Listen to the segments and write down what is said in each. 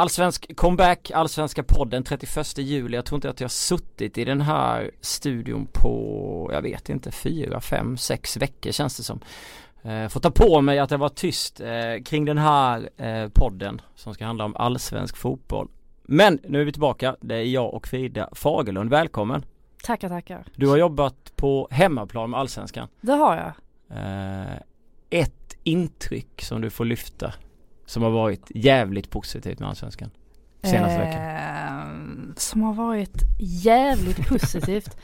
Allsvensk comeback, Allsvenska podden 31 juli. Jag tror inte att jag har suttit i den här studion på, jag vet inte, fyra, fem, sex veckor känns det som. Eh, får ta på mig att jag var tyst eh, kring den här eh, podden som ska handla om allsvensk fotboll. Men nu är vi tillbaka. Det är jag och Frida Fagerlund. Välkommen! Tackar, tackar. Du har jobbat på hemmaplan med Allsvenskan. Det har jag. Eh, ett intryck som du får lyfta som har varit jävligt positivt med Allsvenskan senaste eh, veckan? Som har varit jävligt positivt.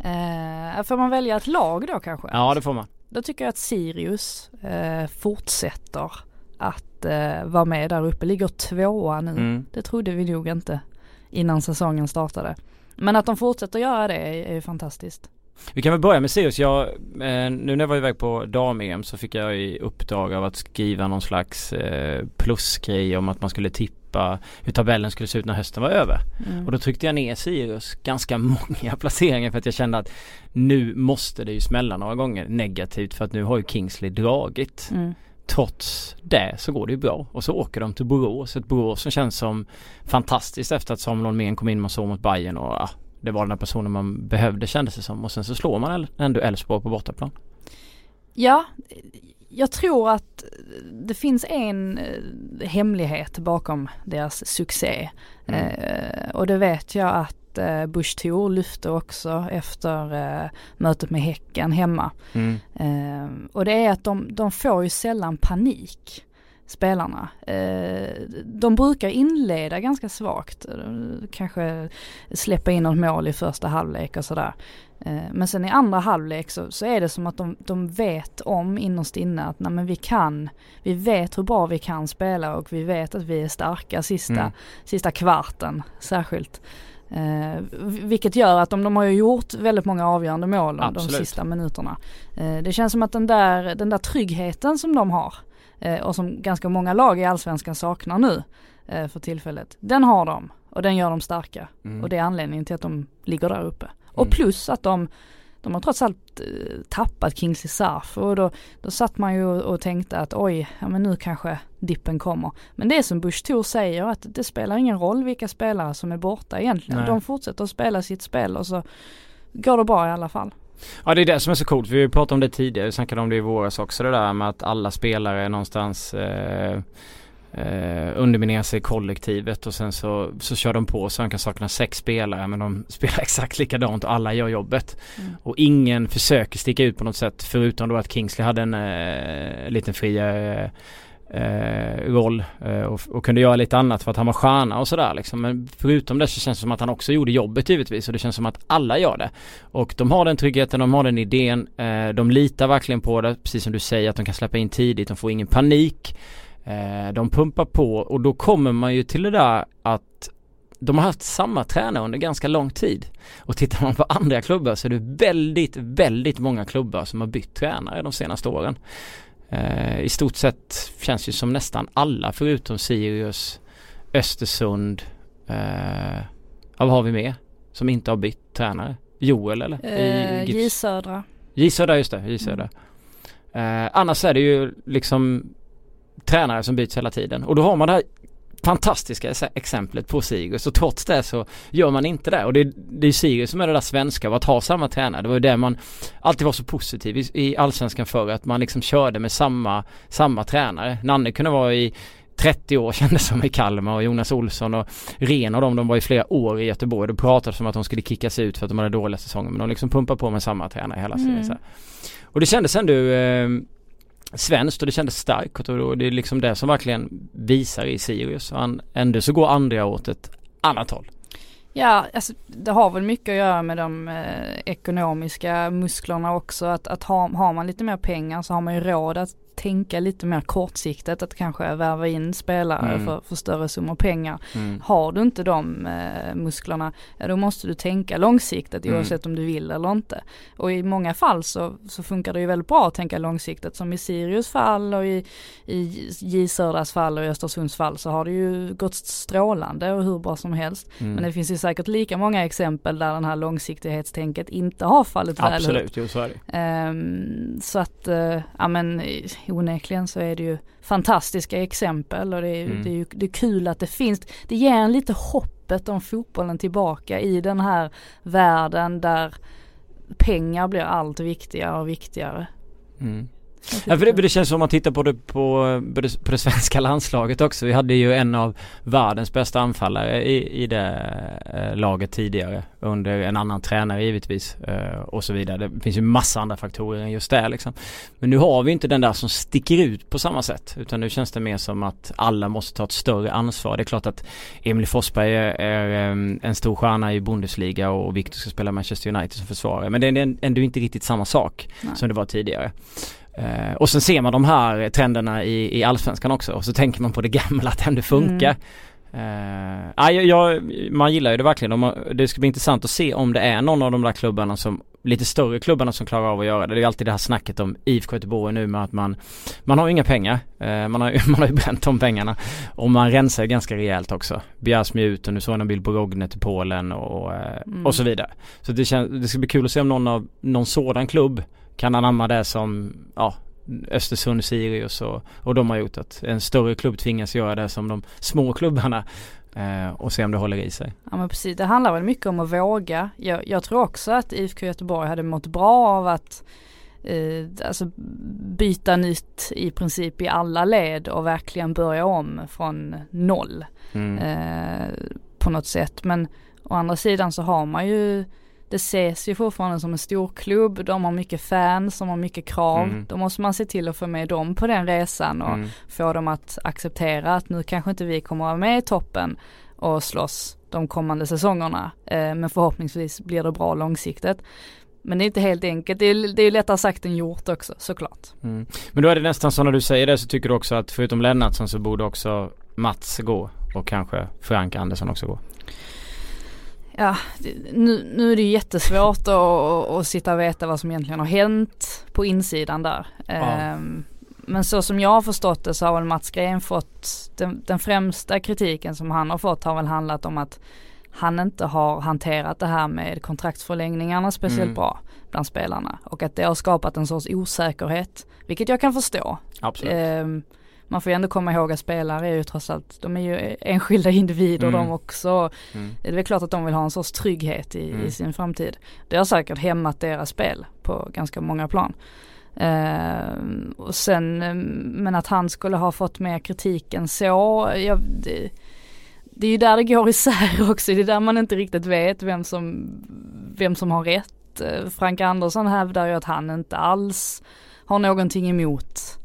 Eh, får man välja ett lag då kanske? Ja det får man. Då tycker jag att Sirius eh, fortsätter att eh, vara med där uppe. Ligger tvåa nu. Mm. Det trodde vi nog inte innan säsongen startade. Men att de fortsätter göra det är, är fantastiskt. Vi kan väl börja med Sirius. Jag, eh, nu när jag var iväg på dam-EM så fick jag i uppdrag av att skriva någon slags eh, plusgrej om att man skulle tippa hur tabellen skulle se ut när hösten var över. Mm. Och då tryckte jag ner Sirius ganska många placeringar för att jag kände att nu måste det ju smälla några gånger negativt för att nu har ju Kingsley dragit. Mm. Trots det så går det ju bra och så åker de till Borås. Ett Borås som känns som fantastiskt efter att Samuel Holmén kom in med så mot Bayern och ja, det var den här personen man behövde kändes det som och sen så slår man ändå Elfsborg på bortaplan. Ja, jag tror att det finns en eh, hemlighet bakom deras succé. Mm. Eh, och det vet jag att eh, Bush Thor lyfte också efter eh, mötet med Häcken hemma. Mm. Eh, och det är att de, de får ju sällan panik spelarna. Eh, de brukar inleda ganska svagt, kanske släppa in något mål i första halvlek och sådär. Eh, men sen i andra halvlek så, så är det som att de, de vet om innerst inne att nej, men vi kan, vi vet hur bra vi kan spela och vi vet att vi är starka sista, mm. sista kvarten särskilt. Eh, vilket gör att de, de har ju gjort väldigt många avgörande mål de sista minuterna. Eh, det känns som att den där, den där tryggheten som de har eh, och som ganska många lag i allsvenskan saknar nu eh, för tillfället. Den har de och den gör dem starka mm. och det är anledningen till att de ligger där uppe. Mm. Och plus att de de har trots allt eh, tappat Kingsley Sarf och då, då satt man ju och tänkte att oj, ja men nu kanske dippen kommer. Men det är som Bush Thor säger att det spelar ingen roll vilka spelare som är borta egentligen. Nej. De fortsätter att spela sitt spel och så går det bra i alla fall. Ja det är det som är så coolt. Vi pratade om det tidigare, vi snackade om det i våras också det där med att alla spelare någonstans eh, eh, underminerar sig i kollektivet och sen så, så kör de på så han kan sakna sex spelare men de spelar exakt likadant och alla gör jobbet. Mm. Och ingen försöker sticka ut på något sätt förutom då att Kingsley hade en eh, liten friare eh, roll eh, och, och, kunde göra lite annat för att han var stjärna och sådär liksom. Men förutom det så känns det som att han också gjorde jobbet givetvis och det känns som att alla gör det. Och de har den tryggheten, de har den idén, eh, de litar verkligen på det, precis som du säger att de kan släppa in tidigt, de får ingen panik. Eh, de pumpar på och då kommer man ju till det där att de har haft samma tränare under ganska lång tid. Och tittar man på andra klubbar så är det väldigt, väldigt många klubbar som har bytt tränare de senaste åren. Eh, I stort sett känns ju som nästan alla förutom Sirius, Östersund, eh, vad har vi med som inte har bytt tränare? Joel eller? Eh, J Södra. J Södra just det, J Södra. Mm. Eh, annars är det ju liksom tränare som byts hela tiden och då har man det här fantastiska exemplet på Sirius och trots det så gör man inte det och det, det är Sirius som är det där svenska av att ha samma tränare. Det var ju det man alltid var så positiv i, i allsvenskan förr att man liksom körde med samma, samma tränare. Nanne kunde vara i 30 år kändes som i Kalmar och Jonas Olsson och Ren och dem, de var i flera år i Göteborg. Det pratades om att de skulle kickas ut för att de hade dåliga säsonger men de liksom pumpar på med samma tränare hela tiden. Mm. Och det kändes ändå eh, svenskt och det kändes starkt och det är liksom det som verkligen visar i Sirius. Och ändå så går andra åt ett annat håll. Ja, alltså, det har väl mycket att göra med de eh, ekonomiska musklerna också. Att, att ha, har man lite mer pengar så har man ju råd att tänka lite mer kortsiktigt att kanske värva in spelare mm. för, för större summor pengar. Mm. Har du inte de eh, musklerna, då måste du tänka långsiktigt mm. oavsett om du vill eller inte. Och i många fall så, så funkar det ju väldigt bra att tänka långsiktigt som i Sirius fall och i, i J Södras fall och i Östersunds fall så har det ju gått strålande och hur bra som helst. Mm. Men det finns ju säkert lika många exempel där den här långsiktighetstänket inte har fallit väl Absolut, jo så är det. Um, så att, uh, ja men onekligen så är det ju fantastiska exempel och det är, Mm. det är ju det är kul att det finns. Det ger en lite hoppet om fotbollen tillbaka i den här världen där pengar blir allt viktigare och viktigare. Mm. Ja, för det, det känns som om man tittar på det på, på det på det svenska landslaget också. Vi hade ju en av världens bästa anfallare i, i det eh, laget tidigare. Under en annan tränare givetvis eh, och så vidare. Det finns ju massa andra faktorer än just det liksom. Men nu har vi inte den där som sticker ut på samma sätt. Utan nu känns det mer som att alla måste ta ett större ansvar. Det är klart att Emil Forsberg är, är em, en stor stjärna i Bundesliga och Victor ska spela Manchester United som försvarare. Men det är ändå inte riktigt samma sak Nej. som det var tidigare. Eh, och sen ser man de här trenderna i, i allsvenskan också och så tänker man på det gamla att det ändå funkar. Eh, ja, jag, jag, man gillar ju det verkligen och man, det ska bli intressant att se om det är någon av de där klubbarna som lite större klubbarna som klarar av att göra det. Det är alltid det här snacket om IFK Göteborg nu med att man Man har ju inga pengar. Eh, man, har, man har ju bränt de pengarna. Och man rensar ganska rejält också. Biasmi ut och nu såg jag en bild på Rogne till Polen och, eh, Mm. och så vidare. Så det, känns, det ska bli kul att se om någon av någon sådan klubb kan anamma det som ja, Östersund, Sirius och, och de har gjort att en större klubb tvingas göra det som de små klubbarna eh, och se om det håller i sig. Ja men precis, det handlar väl mycket om att våga. Jag, jag tror också att IFK Göteborg hade mått bra av att eh, alltså byta nytt i princip i alla led och verkligen börja om från noll Mm. eh, på något sätt. Men å andra sidan så har man ju det ses ju fortfarande som en stor klubb, de har mycket fans, de har mycket krav. Mm. Då måste man se till att få med dem på den resan och Mm. få dem att acceptera att nu kanske inte vi kommer vara med i toppen och slåss de kommande säsongerna. Eh, men förhoppningsvis blir det bra långsiktigt. Men det är inte helt enkelt, det är, det är lättare sagt än gjort också såklart. Mm. Men då är det nästan så när du säger det så tycker du också att förutom Lennartsson så borde också Mats gå och kanske Frank Andersson också gå. Ja, nu, nu är det ju jättesvårt att, att, sitta och veta vad som egentligen har hänt på insidan där. Ehm, men så som jag har förstått det så har väl Mats Green fått, den, den främsta kritiken som han har fått har väl handlat om att han inte har hanterat det här med kontraktsförlängningarna speciellt Mm. bra bland spelarna. Och att det har skapat en sorts osäkerhet, vilket jag kan förstå. Absolut. Ehm, man får ju ändå komma ihåg att spelare är ju trots allt, de är ju enskilda individer Mm. de också. Mm. Det är väl klart att de vill ha en sorts trygghet i, Mm. i sin framtid. Det har säkert hämmat deras spel på ganska många plan. Ehm, och sen, ehm, men att han skulle ha fått mer kritik än så, ja, det, det är ju där det går isär också, det är där man inte riktigt vet vem som, vem som har rätt. Eh, Frank Andersson hävdar ju att han inte alls har någonting emot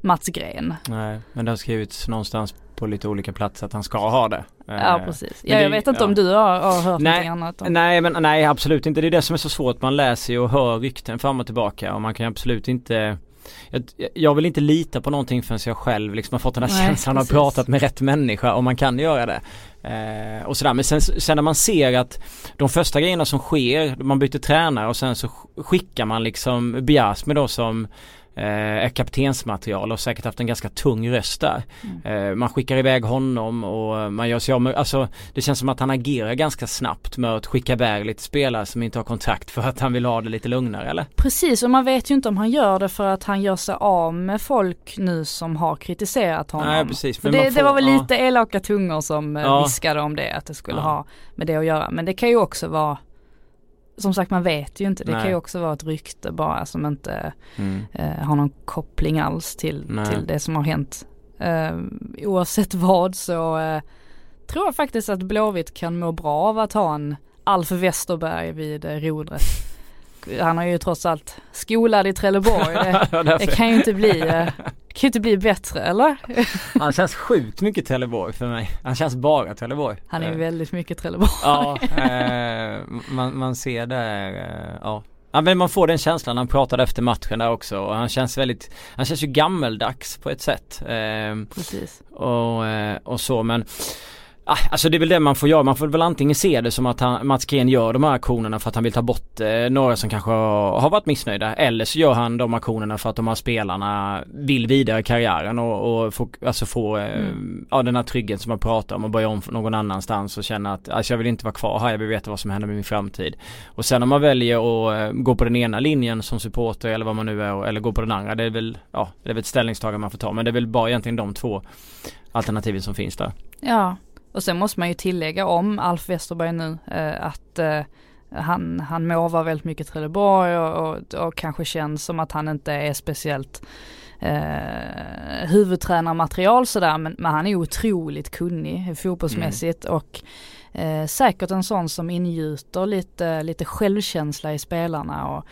Mats Gren. Nej, men det har skrivits någonstans på lite olika platser att han ska ha det. Ja Eh, precis. men Ja, det- jag vet inte ja. om du har, har hört Nej, någonting annat. Om. Nej men nej absolut inte. Det är det som är så svårt. Man läser ju och hör rykten fram och tillbaka och man kan absolut inte jag, jag vill inte lita på någonting förrän jag själv liksom har fått den här Nej, känslan och pratat med rätt människa och man kan göra det. Eh, och sådär men sen, sen när man ser att de första grejerna som sker, man byter tränare och sen så sk- skickar man liksom Biasmi då som är kaptensmaterial och säkert haft en ganska tung röst där. Eh, man skickar iväg honom och man gör sig av med, alltså det känns som att han agerar ganska snabbt med att skicka iväg lite spelare som inte har kontrakt för att han vill ha det lite lugnare eller? Precis, och man vet ju inte om han gör det för att han gör sig av med folk nu som har kritiserat honom. Nej precis. För det, man det får- var väl ja. lite elaka tungor som eh, Ja. viskade om det, att det skulle Ja. ha med det att göra. Men det kan ju också vara, som sagt man vet ju inte, det Nej. kan ju också vara ett rykte bara som inte Mm. eh, har någon koppling alls till, Nej. till det som har hänt. Eh, oavsett vad så eh, tror jag faktiskt att Blåvitt kan må bra av att ha en Alf Westerberg vid eh, rodret. Han har ju trots allt skolad i Trelleborg. Det, det kan ju inte bli, eh, kan ju inte bli bättre eller? Han känns sjukt mycket Trelleborg för mig. Han känns bara Trelleborg. Han är Eh, väldigt mycket Trelleborg. Ja, eh, man, man ser det, eh, ja. Ja men man får den känslan, han pratade efter matchen där också och han känns väldigt, han känns ju gammeldags på ett sätt. Eh, Precis. och, eh, och så men alltså det är väl det man får göra. Man får väl antingen se det som att han, Mats Green gör de här aktionerna för att han vill ta bort eh, några som kanske har, har varit missnöjda. Eller så gör han de aktionerna för att de här spelarna vill vidare i karriären och, och få, alltså få eh, mm. ja, den här tryggheten som man pratar om och börja om någon annanstans och känna att alltså jag vill inte vara kvar här, jag vill veta vad som händer med min framtid. Och sen om man väljer att eh, gå på den ena linjen som supporter eller vad man nu är eller gå på den andra. Det är väl, ja, det är väl ett ställningstagande man får ta. Men det är väl bara egentligen de två alternativen som finns där. Ja, och sen måste man ju tillägga om Alf Westerberg nu eh, att eh, han, han movar väldigt mycket Trelleborg och, och, och, kanske känns som att han inte är speciellt eh, huvudtränarmaterial sådär men, men han är otroligt kunnig fotbollsmässigt mm. och eh, säkert en sån som ingjuter lite, lite självkänsla i spelarna och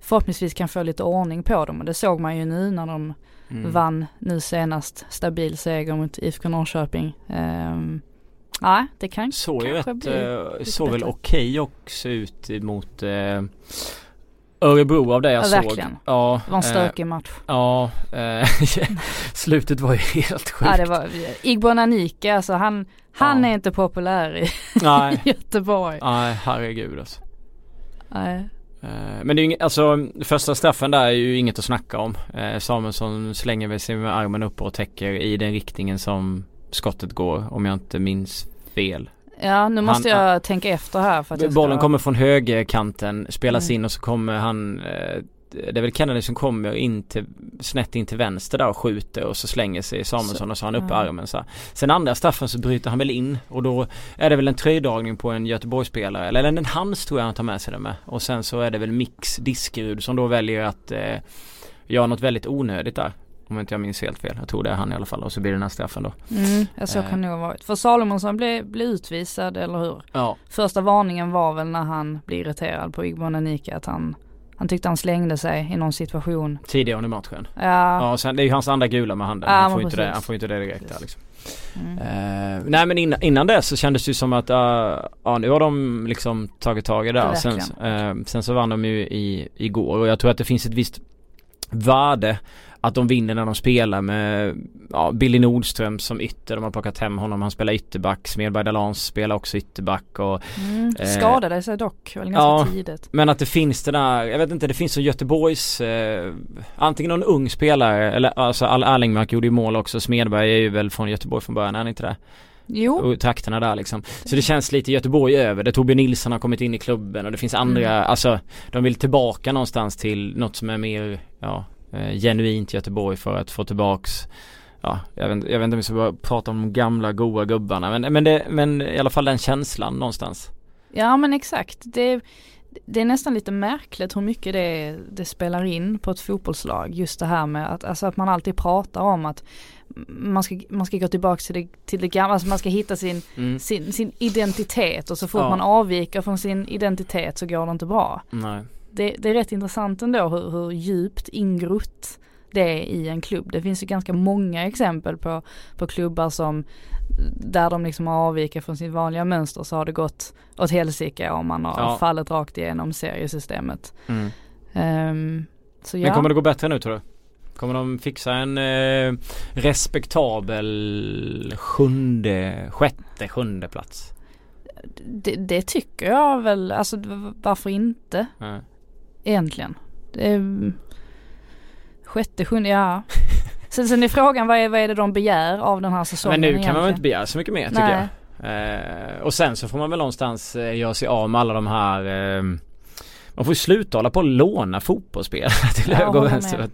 förhoppningsvis kan få lite ordning på dem och det såg man ju nu när de mm. vann nu senast stabil seger mot IFK Norrköping. Um, Nej, det kan såg ju rätt, uh, såg väl okej okay också ut mot uh, Örebro av det jag ja, såg. Verkligen. Ja, det var en stökig uh, match. Ja, slutet var ju helt sjukt. Ja, det var Igbo Nanike, alltså han, han ja. är inte populär i Nej. Göteborg. Nej, herregud alltså. Nej. Men det är ju alltså första straffen där är ju inget att snacka om. Samuelsson slänger väl sig med armen upp och täcker i den riktningen som skottet går om jag inte minns fel. Ja nu måste han, jag tänka efter här för att Bollen ska... kommer från högerkanten, spelas mm. in och så kommer han eh, det är väl Kennedy som kommer in till, snett in till vänster där och skjuter och så slänger sig Samuelsson och så har han upp ja. armen så här. Sen andra straffen så bryter han väl in och då är det väl en tröjdragning på en Göteborgsspelare eller en hands tror jag han tar med sig det med. Och sen så är det väl Mix Diskerud som då väljer att eh, göra något väldigt onödigt där. Om inte jag minns helt fel. Jag tror det är han i alla fall och så blir det den här straffen då. Mm, ja, så kan det nog ha varit. För Salomonsson blev, blev utvisad eller hur? Ja. Första varningen var väl när han blev irriterad på Igbo Nanika att han han tyckte han slängde sig i någon situation. Tidigare under matchen. Ja. Ja, sen, det är ju hans andra gula med handen. Ja, han, får inte det, han får inte det direkt där liksom. Mm. Uh, nej men innan, innan det så kändes det ju som att uh, ja nu har de liksom tagit tag i det där. Sen, uh, sen så vann de ju i, igår och jag tror att det finns ett visst värde att de vinner när de spelar med ja, Billy Nordström som ytter. De har plockat hem honom. Han spelar ytterback. Smedberg Dalans spelar också ytterback. Och, mm, eh, skadade sig dock väl ganska ja, tidigt. Men att det finns det där, jag vet inte, det finns så Göteborgs eh, antingen någon ung spelare eller alltså Al Erlingmark gjorde ju mål också. Smedberg är ju väl från Göteborg från början, är han inte det? Jo. Och trakterna där liksom. Så det känns lite Göteborg över det. Torbjörn Nilsson har kommit in i klubben och det finns andra, mm. alltså de vill tillbaka någonstans till något som är mer, ja genuint Göteborg för att få tillbaks Ja, jag vet, jag vet inte om vi ska prata om de gamla goa gubbarna men, men, det, men i alla fall den känslan någonstans. Ja men exakt. Det, det är nästan lite märkligt hur mycket det, det spelar in på ett fotbollslag. Just det här med att, alltså att man alltid pratar om att man ska, man ska gå tillbaka till det, till det gamla, alltså man ska hitta sin, mm. sin, sin identitet och så fort ja. man avviker från sin identitet så går det inte bra. Nej det, det är rätt intressant ändå hur, hur djupt ingrott det är i en klubb. Det finns ju ganska många exempel på, på klubbar som där de liksom avviker från sitt vanliga mönster så har det gått åt helsike om man har ja. fallit rakt igenom seriesystemet. Mm. Um, så ja. Men kommer det gå bättre nu tror du? Kommer de fixa en eh, respektabel sjunde, sjätte, sjunde plats? Det, det, tycker jag väl, alltså varför inte? Mm egentligen. Är, sjätte, sjunde, ja. Sen, sen är frågan vad är, vad är det de begär av den här säsongen Men nu egentligen? kan man väl inte begära så mycket mer tycker Nej. jag. Eh, och sen så får man väl någonstans eh, göra sig av med alla de här eh, man får ju sluta hålla på och låna fotbollsspelare till ja, höger och vänster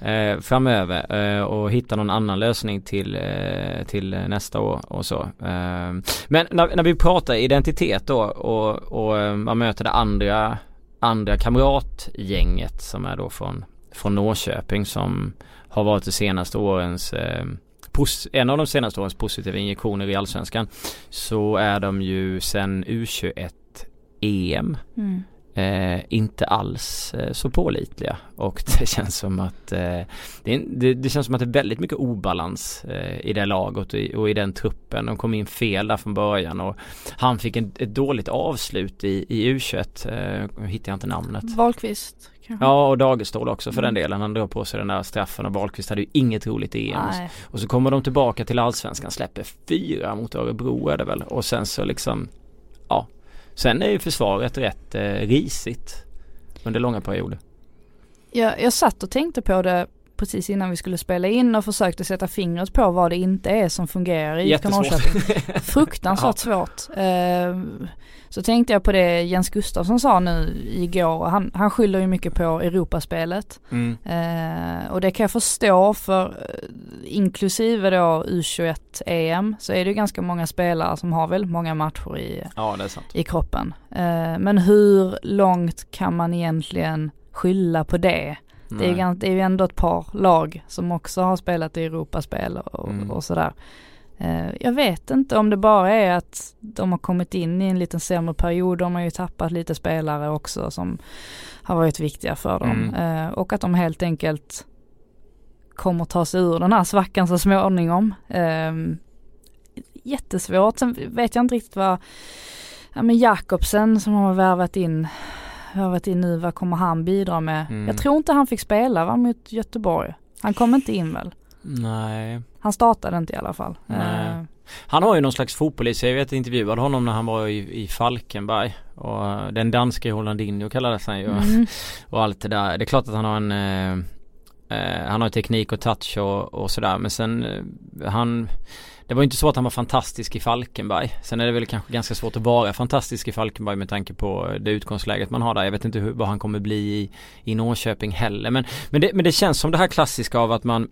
eh, framöver eh, och hitta någon annan lösning till, eh, till nästa år och så. Eh, men när, när vi pratar identitet då och, och eh, man möter det andra andra kamratgänget som är då från, från Norrköping som har varit de senaste årens eh, en av de senaste årens positiva injektioner i Allsvenskan så är de ju sen U21 EM mm eh, inte alls eh, så pålitliga och det känns som att eh, det, det, det, känns som att det är väldigt mycket obalans eh, i det laget och i, och i, den truppen. De kom in fel där från början och han fick en, ett dåligt avslut i, i U21, eh, hittar jag inte namnet. Wahlqvist kanske? Ja och Dagestål också för mm. den delen. Han drar på sig den där straffen och Wahlqvist hade ju inget roligt i EM. Och så kommer de tillbaka till allsvenskan, släpper fyra mot Örebro är det väl och sen så liksom ja Sen är ju försvaret rätt eh, risigt under långa perioder. Jag, jag satt och tänkte på det precis innan vi skulle spela in och försökte sätta fingret på vad det inte är som fungerar i Norrköping. Fruktansvärt svårt. Uh, så tänkte jag på det Jens Gustafsson sa nu igår. Han, han skyller ju mycket på Europaspelet. Mm. Uh, och det kan jag förstå för uh, inklusive då U21 EM så är det ju ganska många spelare som har väldigt många matcher i, ja, i kroppen. men hur långt kan man egentligen skylla på det? Det är, det är ju ändå ett par lag som också har spelat i Europaspel och, mm. och sådär. Uh, jag vet inte om det bara är att de har kommit in i en lite sämre period. De har ju tappat lite spelare också som har varit viktiga för dem. Mm. Uh, och att de helt enkelt kommer ta sig ur den här svackan så småningom. Uh, jättesvårt. Sen vet jag inte riktigt vad, ja men Jakobsen som har värvat in värvat in nu, vad kommer han bidra med? Mm. Jag tror inte han fick spela va, mot Göteborg. Han kom inte in väl? Nej. Han startade inte i alla fall. Nej. Uh. Han har ju någon slags fotbollist, jag vet intervjuade honom när han var i, i Falkenberg och den danske Hollandinho kallades han ju mm. och allt det där. Det är klart att han har en eh, eh, Han har teknik och touch och, och sådär men sen eh, han det var inte så att han var fantastisk i Falkenberg. Sen är det väl kanske ganska svårt att vara fantastisk i Falkenberg med tanke på det utgångsläget man har där. Jag vet inte hur, vad han kommer bli i, i Norrköping heller. Men, men, det, men det känns som det här klassiska av att man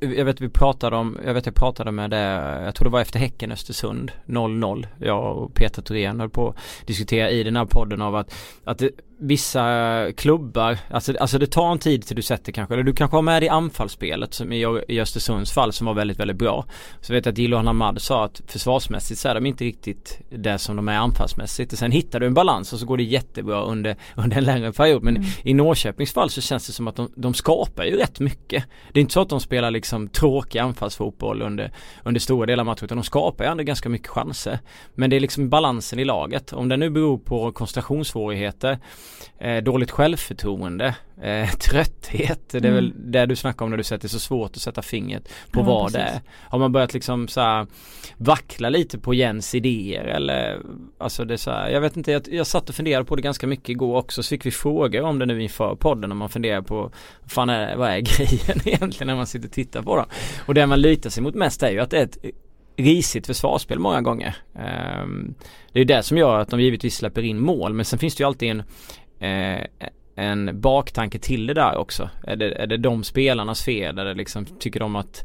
jag vet vi pratade om, jag vet jag pratade med det, jag tror det var efter Häcken Östersund 0-0. Jag och Peter Thorén höll på att diskutera i den här podden av att, att det, vissa klubbar, alltså, alltså det tar en tid till du sätter kanske, eller du kanske har med dig anfallsspelet som i, i Östersunds fall som var väldigt, väldigt bra. Så vet jag att Jiloan Hamad sa att försvarsmässigt så är de inte riktigt det som de är anfallsmässigt. Och sen hittar du en balans och så går det jättebra under, under en längre period. Men mm. i Norrköpings fall så känns det som att de, de skapar ju rätt mycket. Det är inte så att de spelar liksom tråkig anfallsfotboll under, under stora delar av matchen utan de skapar ju ändå ganska mycket chanser. Men det är liksom balansen i laget. Om det nu beror på koncentrationssvårigheter eh, dåligt självförtroende, eh, trötthet. Det är mm. väl det du snackar om när du säger att det är så svårt att sätta fingret på ja, vad precis. det är. Har man börjat liksom så här, vackla lite på Jens idéer eller alltså det är så här, jag vet inte, jag, jag satt och funderade på det ganska mycket igår också så fick vi frågor om det nu inför podden om man funderar på fan är, vad är grejen egentligen när man sitter och tittar på dem. Och det man lutar sig mot mest är ju att det är ett risigt försvarsspel många gånger. Um, det är det som gör att de givetvis släpper in mål men sen finns det ju alltid en eh, en baktanke till det där också. Är det, är det de spelarnas fel eller liksom tycker de att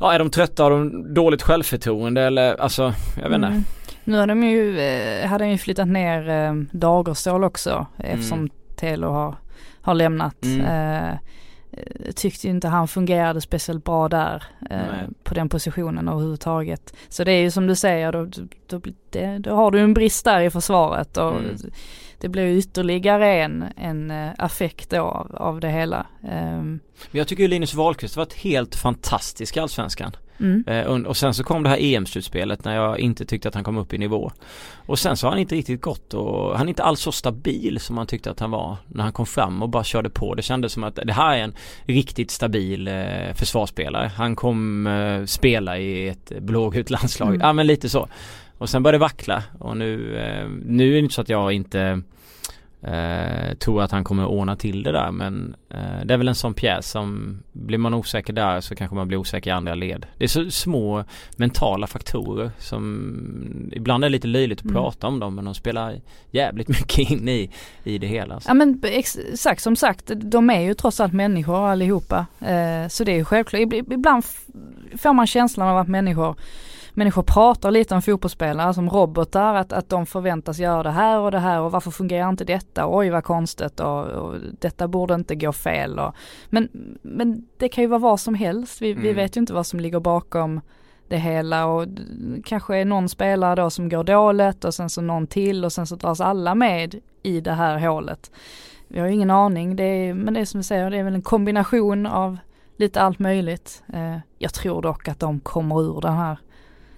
Ja är de trötta, har de dåligt självförtroende eller alltså jag vet inte. Mm. Nu har de ju, eh, hade de ju flyttat ner eh, Dagerstål också eftersom mm. Telo har, har lämnat. Mm. Eh, tyckte inte han fungerade speciellt bra där eh, på den positionen överhuvudtaget. Så det är ju som du säger, då, då, det, då har du en brist där i försvaret och mm det blir ytterligare en, en uh, affekt då av, av det hela. Um. Men jag tycker ju Linus Wahlqvist har varit helt fantastisk i Allsvenskan. Mm. Uh, och sen så kom det här EM-slutspelet när jag inte tyckte att han kom upp i nivå. Och sen så har han inte riktigt gått och han är inte alls så stabil som man tyckte att han var när han kom fram och bara körde på. Det kändes som att det här är en riktigt stabil uh, försvarsspelare. Han kom spela i ett blågult landslag. Mm. Ja men lite så. Och sen började det vackla och nu, eh, nu är det inte så att jag inte eh, tror att han kommer ordna till det där men eh, det är väl en sån pjäs som blir man osäker där så kanske man blir osäker i andra led. Det är så små mentala faktorer som ibland är lite löjligt att mm. prata om dem men de spelar jävligt mycket in i, i det hela. Ja men exakt som sagt de är ju trots allt människor allihopa. Eh, så det är ju självklart. Ibland får man känslan av att människor människor pratar lite om fotbollsspelare som robotar, att, att de förväntas göra det här och det här och varför fungerar inte detta, oj vad konstigt och, och detta borde inte gå fel och, men, men det kan ju vara vad som helst, vi, mm. vi vet ju inte vad som ligger bakom det hela och kanske är någon spelare då som går dåligt och sen så någon till och sen så dras alla med i det här hålet. Vi har ingen aning, det är, men det är som du säger, det är väl en kombination av lite allt möjligt. Eh, jag tror dock att de kommer ur den här.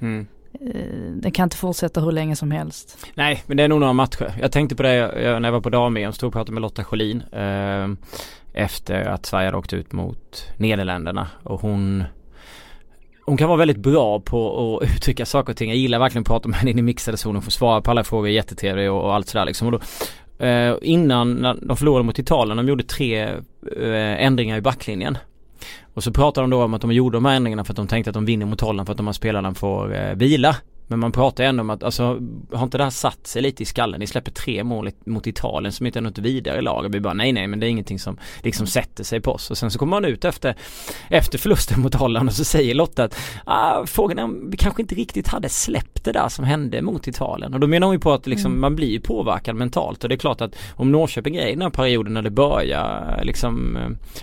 Mm. Eh, det kan inte fortsätta hur länge som helst. Nej, men det är nog några matcher. Jag tänkte på det när jag var på dam-EM, stod och pratade med Lotta Schelin. Eh, efter att Sverige hade åkt ut mot Nederländerna och hon hon kan vara väldigt bra på att uttrycka saker och ting. Jag gillar verkligen att prata med henne in i mixade zonen. Hon får svara på alla frågor, jättetrevlig och, och allt sådär liksom. Och då, eh, innan när de förlorade mot Italien, de gjorde tre eh, ändringar i backlinjen. Och så pratar de då om att de gjorde de här ändringarna för att de tänkte att de vinner mot Holland för att de här spelarna får eh, vila. Men man pratar ändå om att, alltså har inte det här satt sig lite i skallen? Ni släpper tre mål mot Italien som inte är något vidare lag. Och vi bara nej nej men det är ingenting som liksom sätter sig på oss. Och sen så kommer man ut efter, efter förlusten mot Holland och så säger Lotta att ah, frågan är om vi kanske inte riktigt hade släppt det där som hände mot Italien. Och då menar hon ju på att liksom, mm. man blir påverkad mentalt. Och det är klart att om Norrköping är i den här perioden när det börjar liksom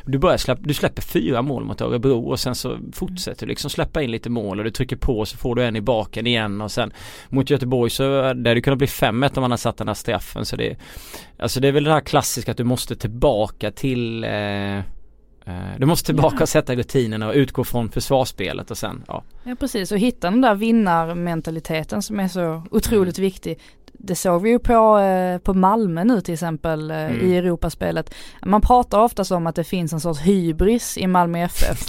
Du börjar släppa, du släpper fyra mål mot Örebro och sen så fortsätter du liksom släppa in lite mål och du trycker på så får du en i baken igen och sen mot Göteborg så hade det kunnat bli 5-1 om man hade satt den här straffen så det Alltså det är väl det här klassiska att du måste tillbaka till eh, eh du måste tillbaka och sätta rutinerna och utgå från försvarsspelet och sen ja. Ja precis och hitta den där vinnarmentaliteten som är så otroligt mm. viktig. Det såg vi ju på, eh, på Malmö nu till exempel eh, mm. i Europaspelet. Man pratar oftast om att det finns en sorts hybris i Malmö FF.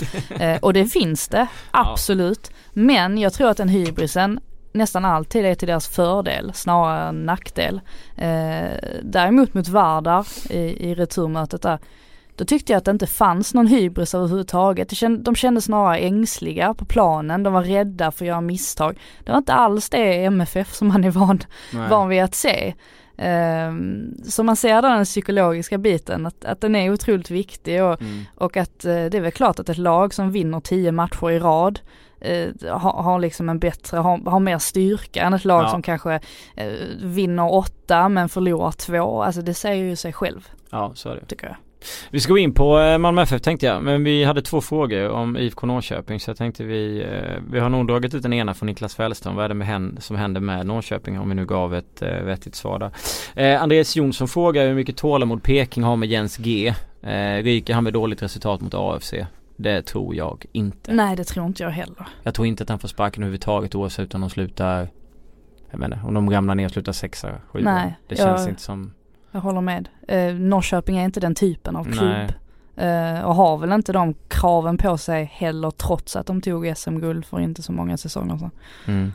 och det finns det, absolut. Ja. Men jag tror att den hybrisen nästan alltid är till deras fördel snarare än nackdel. Eh, däremot mot Vardar i, i returmötet där, då tyckte jag att det inte fanns någon hybris överhuvudtaget. De kände snarare ängsliga på planen, de var rädda för att göra misstag. Det var inte alls det MFF som man är van, van vid att se. Um, så man ser den psykologiska biten, att, att den är otroligt viktig och, mm. och att uh, det är väl klart att ett lag som vinner tio matcher i rad eh, har, har liksom en bättre, har, har mer styrka än ett lag ja. som kanske eh, vinner åtta men förlorar två. Alltså det säger ju sig själv. Ja så är det. Tycker jag. Vi ska gå in på eh, Malmö FF tänkte jag, men vi hade två frågor om IFK Norrköping så jag tänkte vi, eh, vi har nog dragit ut den ena från Niklas Fällström, vad är det med som händer med Norrköping om vi nu gav ett eh, vettigt svar där. Eh, Andreas Jonsson frågar hur mycket tålamod Peking har med Jens G. Eh, ryker han med dåligt resultat mot AFC? Det tror jag inte. Nej det tror inte jag heller. Jag tror inte att han får sparken överhuvudtaget oavsett om de slutar Jag menar om de ramlar ner och slutar sexa, sjua. Nej. Det känns jag, inte som Jag håller med. Eh, Norrköping är inte den typen av klubb. Eh, och har väl inte de kraven på sig heller trots att de tog SM-guld för inte så många säsonger sedan. Mm.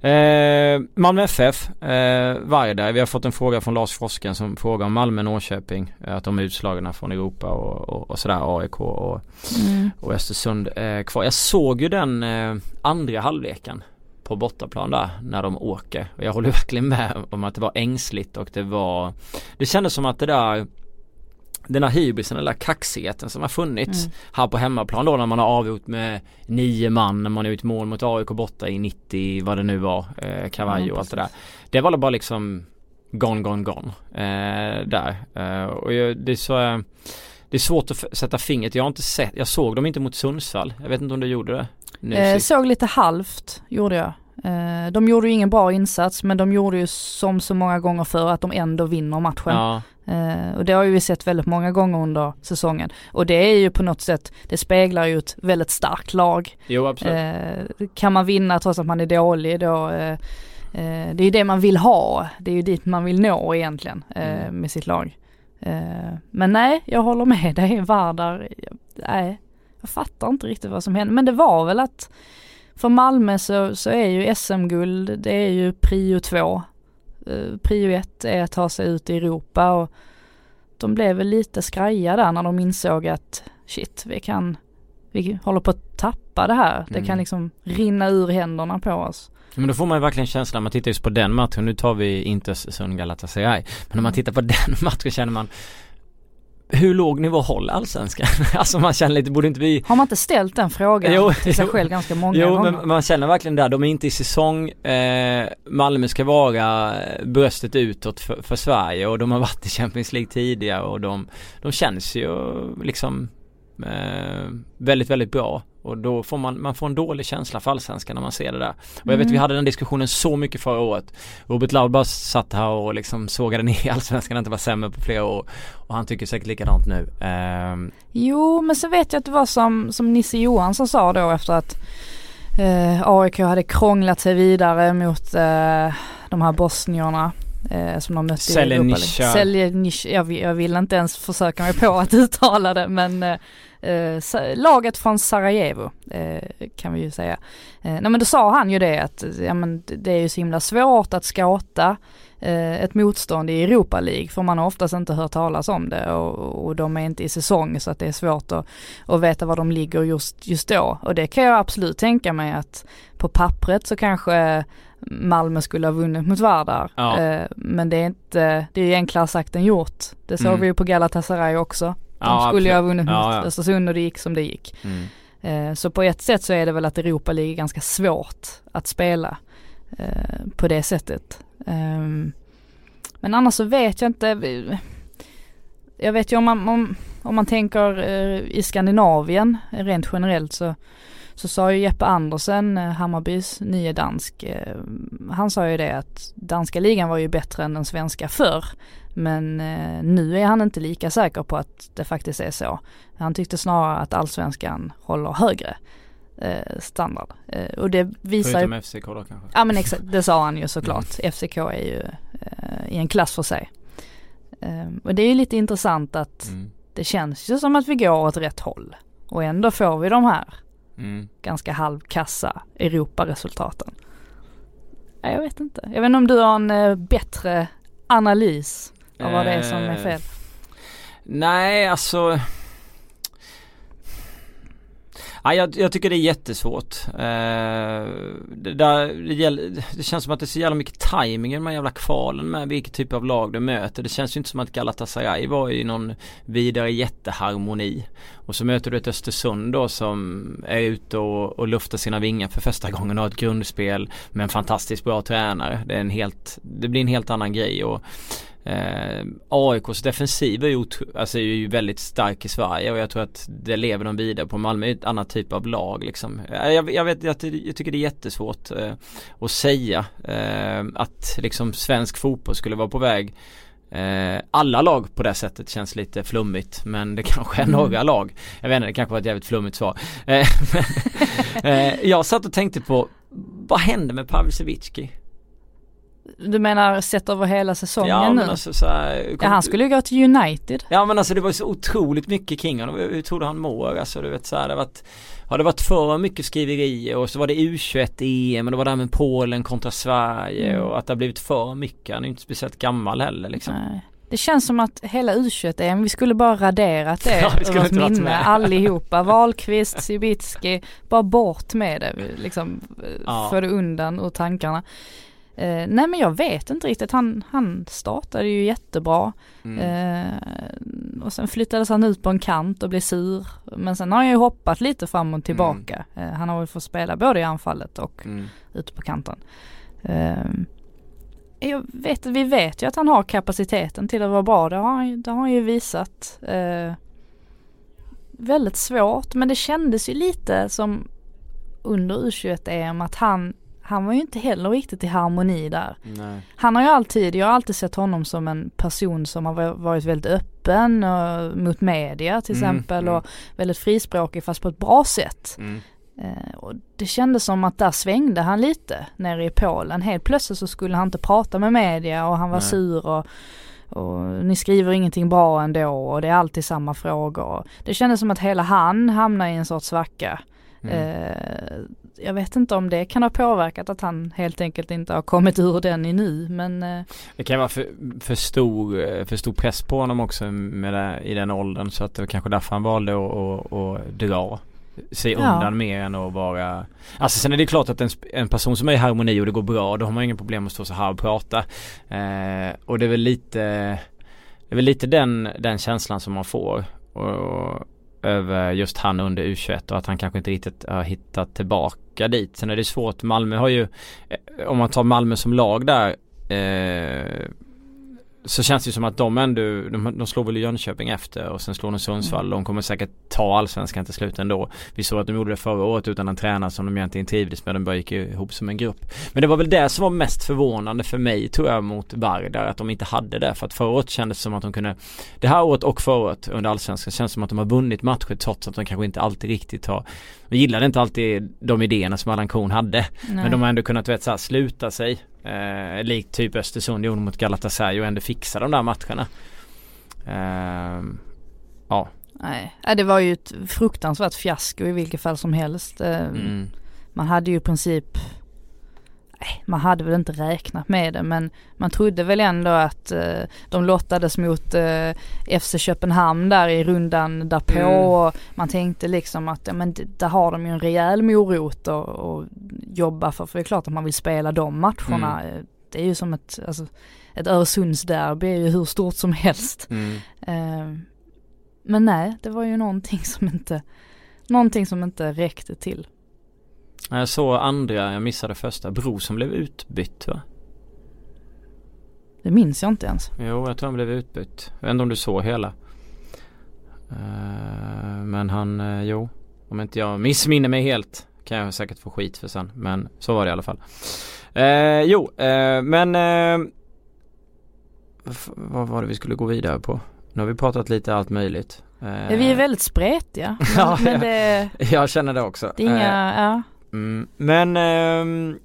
Eh, Malmö FF, eh, Varda, vi har fått en fråga från Lars Frosken som frågar om Malmö Norrköping. Eh, att de är utslagna från Europa och, och, och sådär, AIK och, mm. och Östersund eh, kvar. Jag såg ju den eh, andra halvleken på bortaplan där när de åker. Och jag håller verkligen med om att det var ängsligt och det var Det kändes som att det där den här hybrisen eller kaxigheten som har funnits mm. här på hemmaplan då när man har avgjort med nio man när man har gjort mål mot AIK borta i 90 vad det nu var, eh, mm, och allt det där. Det var bara liksom gone, gone, gone eh, där. Eh, och jag, det är så eh, det är svårt att sätta fingret. Jag har inte sett, jag såg dem inte mot Sundsvall. Jag vet inte om du gjorde det? Nu eh, såg lite halvt, gjorde jag. Eh, de gjorde ju ingen bra insats men de gjorde ju som så många gånger för att de ändå vinner matchen. Ja. Uh, och det har ju vi sett väldigt många gånger under säsongen. Och det är ju på något sätt, det speglar ju ett väldigt starkt lag. Jo absolut. Uh, kan man vinna trots att man är dålig då, uh, det är ju det man vill ha. Det är ju dit man vill nå egentligen mm. med sitt lag. men nej, jag håller med dig Vardar. Nej, jag fattar inte riktigt vad som hände. Men det var väl att för Malmö så, så är ju SM-guld, det är ju prio två. Eh, prio ett är att ta sig ut i Europa och de blev väl lite skraja där när de insåg att shit, vi kan, vi håller på att tappa det här. Det mm. kan liksom rinna ur händerna på oss. Men då får man ju verkligen känslan, man tittar just på den matchen, nu tar vi inte Östersund Galatasaray. Men när man mm. tittar på den matchen känner man hur låg nivå håller allsvenskan? alltså man känner lite, borde inte vi Har man inte ställt den frågan jo, till sig jo, själv ganska många jo, gånger? Jo men man känner verkligen där, de är inte i säsong eh, Malmö ska vara bröstet utåt för, för, Sverige och de har varit i Champions League tidigare och de, de känns ju liksom eh, väldigt, väldigt bra och då får man, man får en dålig känsla för allsvenskan när man ser det där. Och jag vet Mm. vi hade den diskussionen så mycket förra året. Robert Laudbach satt här och liksom sågade ner allsvenskan inte var sämre på flera år. Och han tycker säkert likadant nu. Ehm, Jo, men så vet jag att det var som, som Nisse Johansson sa då efter att eh, AIK hade krånglat sig vidare mot eh, de här bosnierna eh, som de mötte i Europa. Selenica. Jag, vill- jag vill inte ens försöka mig på att uttala det men eh, laget från Sarajevo eh, kan vi ju säga. Eh, nej men då sa han ju det att ja, men det- är ju så himla svårt att skåta eh, ett motstånd i Europa League för man har oftast inte hört talas om det och, och de är inte i säsong så att det är svårt att, att veta var de ligger just, just då. Och det kan jag absolut tänka mig att på pappret så kanske Malmö skulle ha vunnit mot Vardar. Ja. Eh, men det är inte, det är enklare sagt än gjort. Det såg Mm. vi ju på Galatasaray också. De Ja, skulle ju ha vunnit Ja, mot ja. Östersund och det gick som det gick. mm. Eh, Så på ett sätt så är det väl att Europa League är ganska svårt att spela eh, på det sättet. Ehm, Men annars så vet jag inte. Jag vet ju om man, om, om man tänker eh, i Skandinavien rent generellt så, så sa ju Jeppe Andersen, eh, Hammarbys nye dansk, eh, han sa ju det att danska ligan var ju bättre än den svenska förr. Men eh, nu är han inte lika säker på att det faktiskt är så. Han tyckte snarare att allsvenskan håller högre standard. Och det visar ju Förutom FCK då kanske. Ja men exakt, det sa han ju såklart. FCK är ju i en klass för sig. Eh, och det är ju lite intressant att Mm. det känns ju som att vi går åt rätt håll. Och ändå får vi de här Mm. ganska halvkassa Europaresultaten. Ja, jag vet inte. Jag vet inte om du har en eh, bättre analys av vad det är som är Eh, fel. Nej, alltså. Ja, jag, jag tycker det är jättesvårt. Eh, det, där, det, gäller, det känns som att det är så jävla mycket timing i de här jävla kvalen med vilket typ av lag du möter. Det känns ju inte som att Galatasaray var i någon vidare jätteharmoni. Och så möter du ett Östersund då som är ute och, och luftar sina vingar för första gången och har ett grundspel med en fantastiskt bra tränare. Det, är en helt, det blir en helt annan grej. Och, Eh, AIKs defensiv är ju, alltså är ju väldigt stark i Sverige och jag tror att det lever de vidare på. Malmö är ett annat typ av lag liksom. Eh, Jag, jag vet jag, jag tycker det är jättesvårt eh, att säga eh, att liksom svensk fotboll skulle vara på väg Eh, alla lag på det sättet känns lite flummigt men det kanske är Mm. några lag. Jag vet inte, det kanske var ett jävligt flummigt svar. Eh, eh, jag satt och tänkte på vad hände med Pavel Cevicki? Du menar sett över hela säsongen Ja nu? alltså så här, ja han skulle ju gå till United. Ja men alltså det var ju så otroligt mycket kring honom. Hur tror du han mår? Alltså du vet så här, det har varit Har det varit för mycket skriverier och så var det U21 EM och det var det här med Polen kontra Sverige Mm. och att det har blivit för mycket. Han är ju inte speciellt gammal heller liksom. Nej. Det känns som att hela U21-EM, vi skulle bara raderat det Ja, ur vårt minne med. allihopa. Wahlqvist, Cibicki, bara bort med det liksom. Ja. Få det undan ur tankarna. Eh, nej men jag vet inte riktigt, han, han startade ju jättebra. Mm. Eh, och sen flyttades han ut på en kant och blev sur. Men sen har han ju hoppat lite fram och tillbaka. Eh, han har väl fått spela både i anfallet och Mm. ute på kanten. Ehm, jag vet, vi vet ju att han har kapaciteten till att vara bra. Det har han, det har han ju visat. Eh, väldigt svårt men det kändes ju lite som under U21-EM att han, han var ju inte heller riktigt i harmoni där. Nej. Han har ju alltid, jag har alltid sett honom som en person som har va- varit väldigt öppen och, mot media till Mm, exempel mm. och väldigt frispråkig fast på ett bra sätt. Mm. Eh, och det kändes som att där svängde han lite nere i Polen. Helt plötsligt så skulle han inte prata med media och han var Nej. sur och, och ni skriver ingenting bra ändå och det är alltid samma frågor. Det kändes som att hela han hamnade i en sorts svacka. Mm. Eh, jag vet inte om det kan ha påverkat att han helt enkelt inte har kommit ur den i nu men eh, Det kan vara för, för, stor, eh, för stor press på honom också med det, i den åldern så att det var kanske därför han valde att, att, att dra sig Ja. undan mer än att vara Alltså sen är det klart att en, en person som är i harmoni och det går bra då har man inga problem att stå så här och prata eh, Och det är väl lite Det är väl lite den, den känslan som man får och, över just han under U21 och att han kanske inte riktigt har hittat tillbaka dit. Sen är det svårt, Malmö har ju eh, Om man tar Malmö som lag där eh, så känns det som att de ändå, de, de slår väl Jönköping efter och sen slår de Sundsvall. Mm. De kommer säkert ta allsvenskan till slut ändå. Vi såg att de gjorde det förra året utan en tränare som de egentligen trivdes med. De bara gick ihop som en grupp. Men det var väl det som var mest förvånande för mig tror jag mot Vardar. Att de inte hade det. För att förra året kändes det som att de kunde Det här året och förra året under allsvenskan känns som att de har vunnit matcher trots att de kanske inte alltid riktigt har De gillade inte alltid de idéerna som Allan Korn hade. Nej. Men de har ändå kunnat vet, så här, sluta sig Eh, likt typ Östersund gjorde mot Galatasaray och ändå fixa de där matcherna. Eh, ja. Nej, det var ju ett fruktansvärt fiasko i vilket fall som helst. Eh, mm. Man hade ju i princip man hade väl inte räknat med det men man trodde väl ändå att eh, de lottades mot eh, FC Köpenhamn där i rundan därpå mm. och man tänkte liksom att ja, men där har de ju en rejäl morot att jobba för. För det är klart att man vill spela de matcherna. Mm. Det är ju som ett, alltså, ett Öresundsderby är ju hur stort som helst. Mm. Eh, men nej, det var ju någonting som inte, någonting som inte räckte till. Jag såg andra, jag missade första, Bro som blev utbytt va? Det minns jag inte ens. Jo, jag tror han blev utbytt. Jag vet inte om du såg hela. Uh, men han, uh, jo. Om inte jag missminner mig helt kan jag säkert få skit för sen. Men så var det i alla fall. Uh, jo, men vad var det vi skulle gå vidare på? Nu har vi pratat lite allt möjligt. Ja, vi är väldigt spretiga. Men, men det, jag känner det också. Det är inga, ja. Mm, men eh,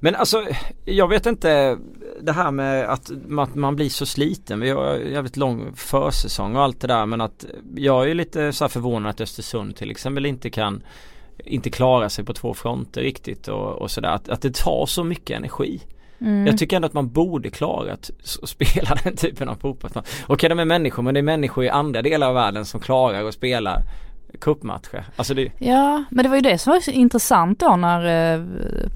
men alltså jag vet inte det här med att, att man blir så sliten. Vi har jävligt lång försäsong och allt det där men att jag är lite så förvånad att Östersund till exempel inte kan inte klara sig på två fronter riktigt och, och sådär. Att, att det tar så mycket energi. Mm. Jag tycker ändå att man borde klara att spela den typen av fotboll. Okej de är människor men det är människor i andra delar av världen som klarar att spela cupmatcher. Alltså det... Ja, men det var ju det som var så intressant då när eh,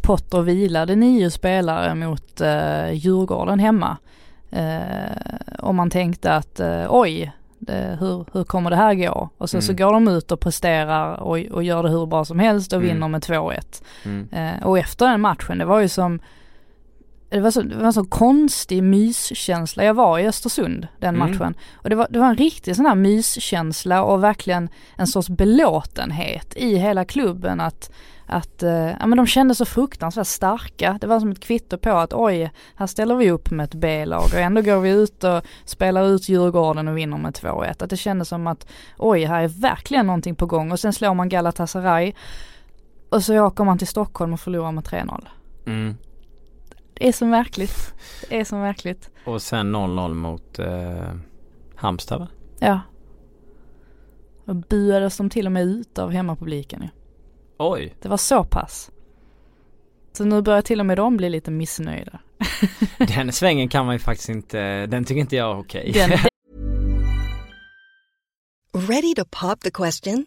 Potter vilade nio spelare mot eh, Djurgården hemma. Eh, och man tänkte att eh, oj, det, hur, hur kommer det här gå? Och sen mm. så går de ut och presterar och, och gör det hur bra som helst och mm. vinner med 2-1. Mm. Eh, och efter den matchen, det var ju som det var, så, det var en så konstig myskänsla. Jag var i Östersund den mm. matchen. Och det var, det var en riktig sån här myskänsla och verkligen en sorts belåtenhet i hela klubben att att, eh, ja men de kände så fruktansvärt starka. Det var som ett kvitto på att oj, här ställer vi upp med ett B-lag och ändå går vi ut och spelar ut Djurgården och vinner med 2-1. Att det kändes som att oj, här är verkligen någonting på gång och sen slår man Galatasaray och så åker man till Stockholm och förlorar med 3-0. Mm. Det är så märkligt. Det är så märkligt. Och sen 0-0 mot eh, Halmstad va? Ja. Och buades de till och med ut av hemmapubliken ju. Oj. Det var så pass. Så nu börjar till och med de bli lite missnöjda. den svängen kan man ju faktiskt inte, den tycker inte jag är okej. Okay. Ready to pop the question?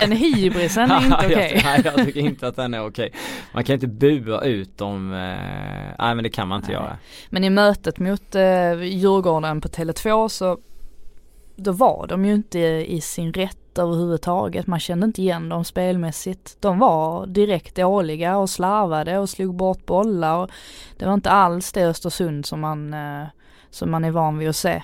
Den hybrisen är inte okej. Okay. nej, jag tycker inte att den är okej. Okay. Man kan inte bua ut dem, eh, nej men det kan man inte nej. göra. Men i mötet mot eh, Djurgården på Tele2 så då var de ju inte i sin rätt överhuvudtaget. Man kände inte igen dem spelmässigt. De var direkt dåliga och slarvade och slog bort bollar. Det var inte alls det Östersund som man, eh, som man är van vid att se.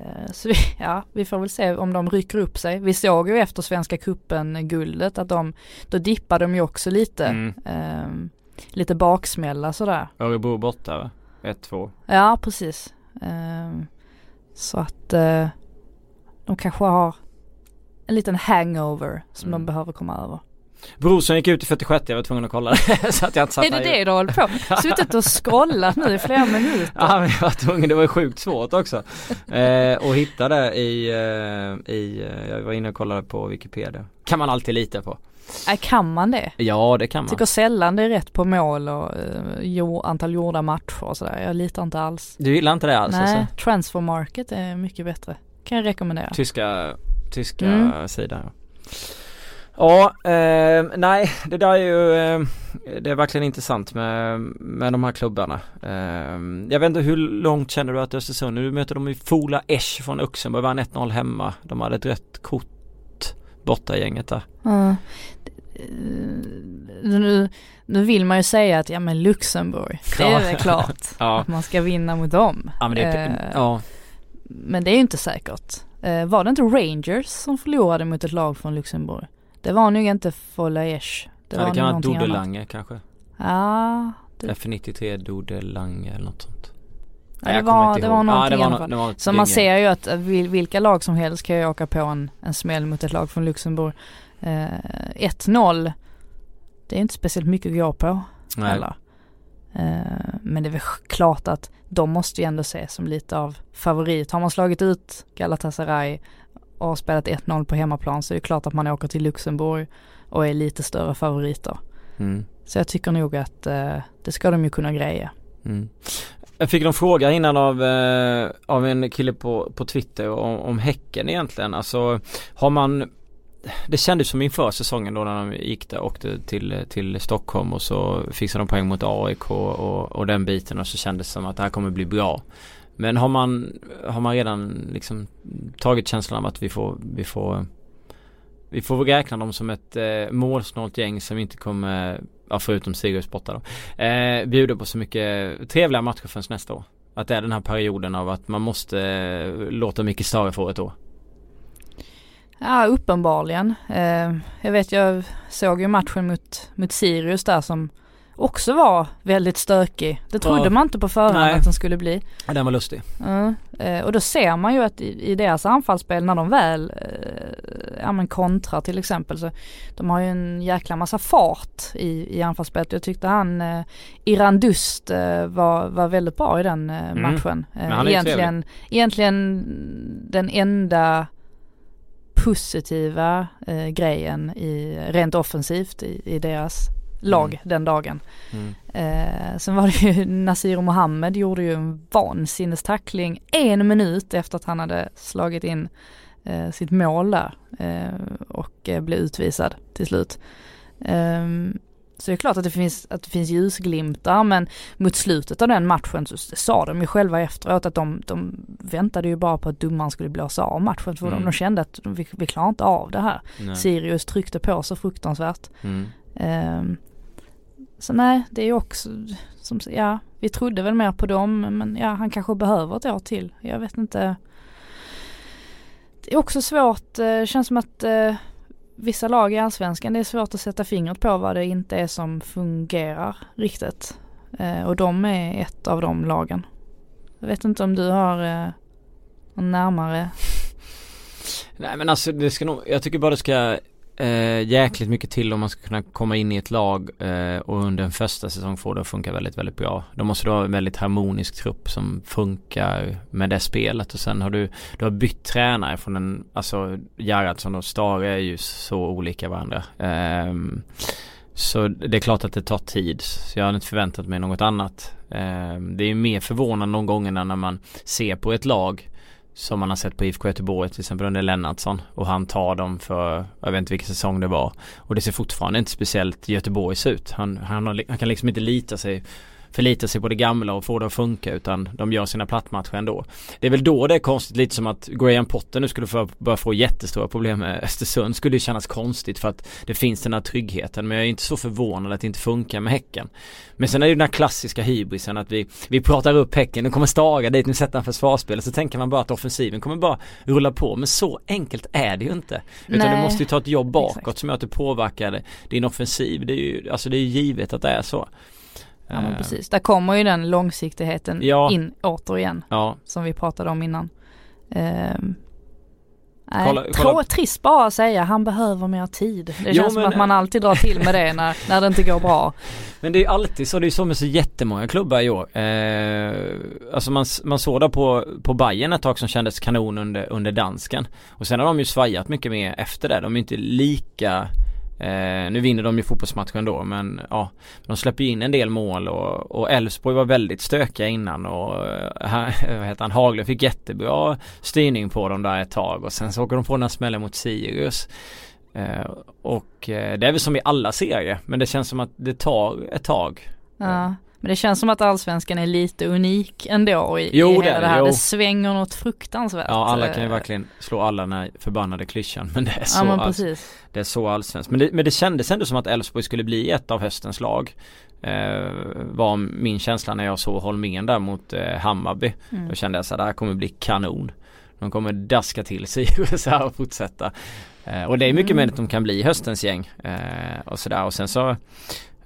Eh, så vi, ja, vi får väl se om de rycker upp sig. Vi såg ju efter Svenska kuppen guldet att de, då dippade de ju också lite. Mm. Eh, lite baksmälla sådär. Örebro borta va? 1-2. Ja precis. Eh, så att eh, de kanske har en liten hangover som mm. de behöver komma över. Brorsson gick ut i 46 jag var tvungen att kolla så att jag inte satt Är det det du håller på? Suttit och scrollat nu i flera minuter? Ja men jag var tvungen, det var sjukt svårt också. eh, och hitta det i, eh, i, eh, jag var inne och kollade på Wikipedia. kan man alltid lita på. Äh, kan man det? Ja det kan man. Tycker sällan det är rätt på mål och uh, jo, antal gjorda matcher och sådär. Jag litar inte alls. Du gillar inte det alls? Nej, alltså? transfer market är mycket bättre. Kan jag rekommendera. Tyska, tyska Mm. sidan ja. Ja, eh, nej det där är ju, eh, det är verkligen intressant med, med de här klubbarna. Eh, jag vet inte hur långt känner du att Östersund, nu möter de ju Fola Esch från Luxemburg, vann 1-0 hemma. De hade ett rött kort borta i gänget där. Eh, Nu, nu vill man ju säga att ja men Luxemburg, det är väl klart Ja. att man ska vinna mot dem. Ja men det är, Eh, ja. Men det är ju inte säkert. Eh, var det inte Rangers som förlorade mot ett lag från Luxemburg? Det var nog inte Folaesh. Det var ja, det kan vara. Dodelange kanske. Ja, Det- F93 Dodelange eller något sånt. Ja, det var- det var någonting ja, det var, det var så man ser ju att vil- vilka lag som helst kan ju åka på en, en smäll mot ett lag från Luxemburg. Eh, 1-0, det är inte speciellt mycket att gå på Nej. heller. Eh, men det är väl klart att de måste ju ändå ses som lite av favorit. Har man slagit ut Galatasaray och har spelat 1-0 på hemmaplan så är det klart att man åker till Luxemburg och är lite större favoriter. Mm. Så jag tycker nog att eh, det ska de ju kunna greja. Mm. Jag fick en fråga innan av, eh, av en kille på, på Twitter om, om Häcken egentligen. Alltså har man det kändes som inför säsongen då när de gick där och åkte till, till Stockholm och så fixade de poäng mot AIK och, och den biten och så kändes det som att det här kommer bli bra. Men har man, har man redan liksom tagit känslan av att vi får, vi får vi får väl räkna dem som ett eh, målsnålt gäng som inte kommer, ja, förutom Sirius borta då, eh, bjuda på så mycket trevliga matcher förrän nästa år. Att det är den här perioden av att man måste eh, låta mycket större få ett år. Ja, uppenbarligen. Eh, jag vet, jag såg ju matchen mot, mot Sirius där som också var väldigt stökig. Det trodde Ja. man inte på förhand Nej. att den skulle bli. Ja, den var lustig. Eh, och då ser man ju att i, i deras anfallsspel när de väl eh, ja, men kontrar till exempel så de har ju en jäkla massa fart i, i anfallsspelet. Jag tyckte han eh, Iran Dust eh, var, var väldigt bra i den Mm. matchen. Egentligen, egentligen den enda positiva eh, grejen i, rent offensivt i, i deras lag Mm. den dagen. Mm. Eh, sen var det ju Nasir Mohammed gjorde ju en vansinnestackling en minut efter att han hade slagit in eh, sitt mål där eh, och eh, blev utvisad till slut. Ehm, så det är klart att det finns, att det finns ljusglimtar men mot slutet av den matchen så sa de ju själva efteråt att de, de väntade ju bara på att domaren skulle blåsa av matchen för Mm. de, de kände att vi, vi klarar inte av det här. Nej. Sirius tryckte på så fruktansvärt. Mm. Ehm, så nej, det är också, som, ja, vi trodde väl mer på dem, men ja, han kanske behöver ett år till. Jag vet inte. Det är också svårt, eh, det känns som att eh, vissa lag i allsvenskan, det är svårt att sätta fingret på vad det inte är som fungerar riktigt. Eh, och de är ett av de lagen. Jag vet inte om du har eh, någon närmare Nej men alltså det ska nog, jag tycker bara det ska eh, jäkligt mycket till om man ska kunna komma in i ett lag eh, och under en första säsong få det att funka väldigt, väldigt bra. Då måste du ha en väldigt harmonisk trupp som funkar med det spelet och sen har du, du har bytt tränare från en, alltså Gerhardsson och Stare är ju så olika varandra. Eh, så det är klart att det tar tid. Så jag hade inte förväntat mig något annat. Ehm, det är mer förvånande någon gånger när man ser på ett lag som man har sett på IFK Göteborg till exempel under Lennartsson och han tar dem för, jag vet inte vilken säsong det var och det ser fortfarande inte speciellt Göteborgs ut. Han, han, har, han kan liksom inte lita sig förlita sig på det gamla och få det att funka utan de gör sina plattmatcher ändå. Det är väl då det är konstigt lite som att Graham Potter nu skulle få, börja få jättestora problem med Östersund skulle ju kännas konstigt för att det finns den här tryggheten men jag är inte så förvånad att det inte funkar med Häcken. Men sen är det den här klassiska hybrisen att vi, vi pratar upp Häcken, nu kommer Staga dit, nu sätter han försvarsspel så tänker man bara att offensiven kommer bara rulla på men så enkelt är det ju inte. Utan Nej. du måste ju ta ett jobb bakåt Exakt. som gör att du påverkar din offensiv. Det är ju, alltså det är ju givet att det är så. Ja men Eh, precis, där kommer ju den långsiktigheten Ja. in återigen Ja, som vi pratade om innan. Ehm, Nej, Kolla- kolla- trist bara att säga, han behöver mer tid. Det Jo, känns som men- att man alltid drar till med det när, när det inte går bra. Men det är alltid så, det är så med så jättemånga klubbar i år. Eh, alltså man, man såg det på, på Bayern ett tag som kändes kanon under, under dansken. Och sen har de ju svajat mycket mer efter det. De är inte lika Eh, nu vinner de ju fotbollsmatchen då men ja De släpper ju in en del mål och och Elfsborg var väldigt stökiga innan och eh, vad heter han, Haglund fick jättebra styrning på dem där ett tag och sen så åker de på den här smällen mot Sirius. Eh, och eh, det är väl som i alla serier men det känns som att det tar ett tag. Ja. Men det känns som att allsvenskan är lite unik ändå i, Jo, i hela det det, här. jo. Det svänger något fruktansvärt. Ja alla kan ju Eh, verkligen slå alla den här förbannade klyschan men det är så Ja men alls. Det är så allsvenskt. Men det, men det kändes ändå som att Elfsborg skulle bli ett av höstens lag. Eh, var min känsla när jag såg Holmén där mot eh, Hammarby. Mm. Då kände jag så här, det här kommer bli kanon. De kommer daska till Sirius här och fortsätta. Eh, och det är mycket Mm. möjligt att de kan bli höstens gäng. Eh, och sådär och sen så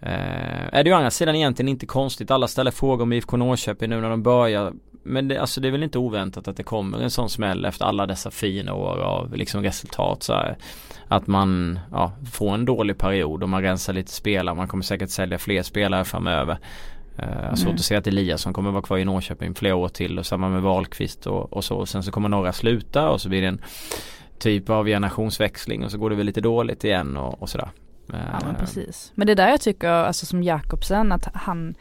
eh, är det ju å andra sidan egentligen inte konstigt. Alla ställer frågor om IFK Norrköping nu när de börjar. Men det, alltså det är väl inte oväntat att det kommer en sån smäll efter alla dessa fina år av liksom resultat så här. Att man ja, får en dålig period och man rensar lite spelare. Man kommer säkert sälja fler spelare framöver. Svårt Mm. att se att Eliasson kommer vara kvar i Norrköping flera år till och samma med Wahlqvist och, och så. Och sen så kommer några sluta och så blir det en typ av generationsväxling och så går det väl lite dåligt igen och, och sådär. Ja men Eh, precis. Men det är där jag tycker, alltså som Jakobsen, att han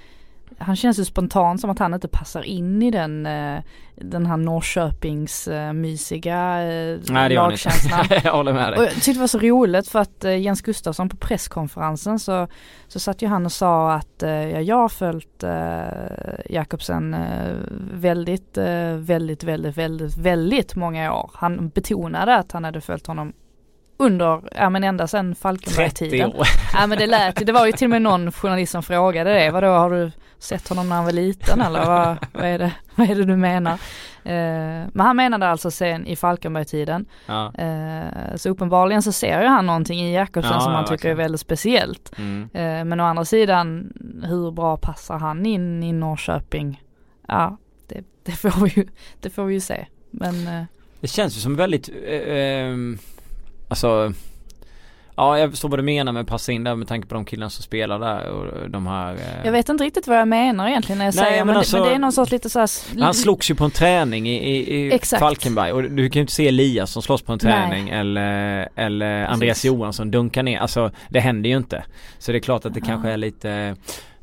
han känns ju spontant som att han inte passar in i den, eh, den här Norrköpings eh, mysiga eh, Nej det lagkänslan. jag håller med Och dig. jag tyckte det var så roligt för att eh, Jens Gustafsson på presskonferensen så, så satt ju han och sa att eh, ja, jag har följt eh, Jakobsen eh, väldigt, eh, väldigt, väldigt, väldigt, väldigt många år. Han betonade att han hade följt honom under, ja men ända sedan 30 Falkenberg-tiden. år. Ja men det lät det var ju till och med någon journalist som frågade det. Vadå har du sett honom när han var liten eller vad, vad, är, det, vad är det du menar? Eh, men han menade alltså sen i Falkenberg-tiden. Ja. Eh, så uppenbarligen så ser ju han någonting i Jakobsen Ja, som ja, han tycker verkligen. är väldigt speciellt. Mm. Eh, men å andra sidan, hur bra passar han in i Norrköping? Ja, det, det, får, vi ju, det får vi ju se. Men eh, Det känns ju som väldigt, eh, ehm, alltså Ja jag förstår vad du menar med passa in där med tanke på de killarna som spelar där och de här eh, jag vet inte riktigt vad jag menar egentligen när jag Nej, säger, men, men det, alltså- men det är någon sorts lite såhär Han slogs ju på en träning i, i, i. Falkenberg och du kan ju inte se Elias som slåss på en Nej. träning eller, eller Andreas Precis. Johansson dunkar ner. Alltså det händer ju inte. Så det är klart att det Ja. kanske är lite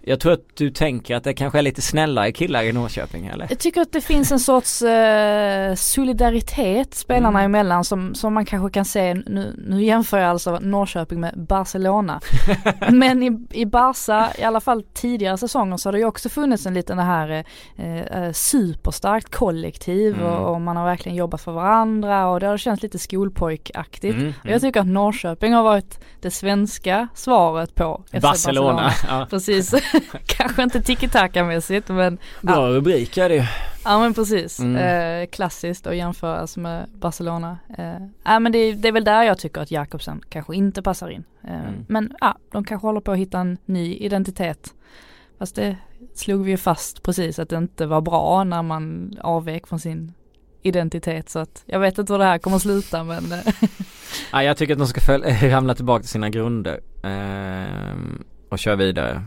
Jag tror att du tänker att det kanske är lite snällare killar i Norrköping eller? Jag tycker att det finns en sorts eh, solidaritet spelarna Mm. emellan som, som man kanske kan se, nu, nu jämför jag alltså Norrköping med Barcelona. Men i, i Barca, i alla fall tidigare säsonger så har det ju också funnits en liten det här eh, eh, superstarkt kollektiv Mm. och, och man har verkligen jobbat för varandra och det har känts lite skolpojkaktigt. Mm, Och jag tycker att Norrköping har varit det svenska svaret på FC Barcelona. Ja. Precis, kanske inte tiki-taka-mässigt men Bra rubrik är det ju. Ja men precis, Mm. eh, klassiskt att jämföras med Barcelona. Eh, ja men det, är- det är väl där jag tycker att Jakobsen kanske inte passar in. Eh, Mm. Men ja, de kanske håller på att hitta en ny identitet. Fast det slog vi ju fast precis att det inte var bra när man avvek från sin identitet så att jag vet inte hur det här kommer att sluta men eh, Ja, jag tycker att de ska följa, ramla tillbaka till sina grunder ehm, och köra vidare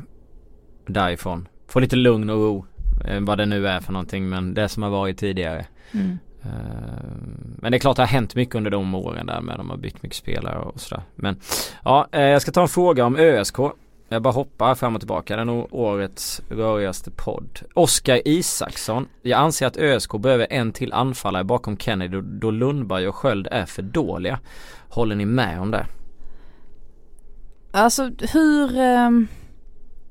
därifrån. Få lite lugn och ro, eh, vad det nu är för någonting men det som har varit tidigare. mm. Ehm, Men det är klart det har hänt mycket under de åren där med de har bytt mycket spelare och sådär. Men ja, eh, jag ska ta en fråga om ÖSK. Jag bara hoppar fram och tillbaka. Det är nog årets rörigaste podd. Oskar Isaksson. Jag anser att ÖSK behöver en till anfallare bakom Kennedy då- Lundberg och Sköld är för dåliga. Håller ni med om det? Alltså hur, ehm,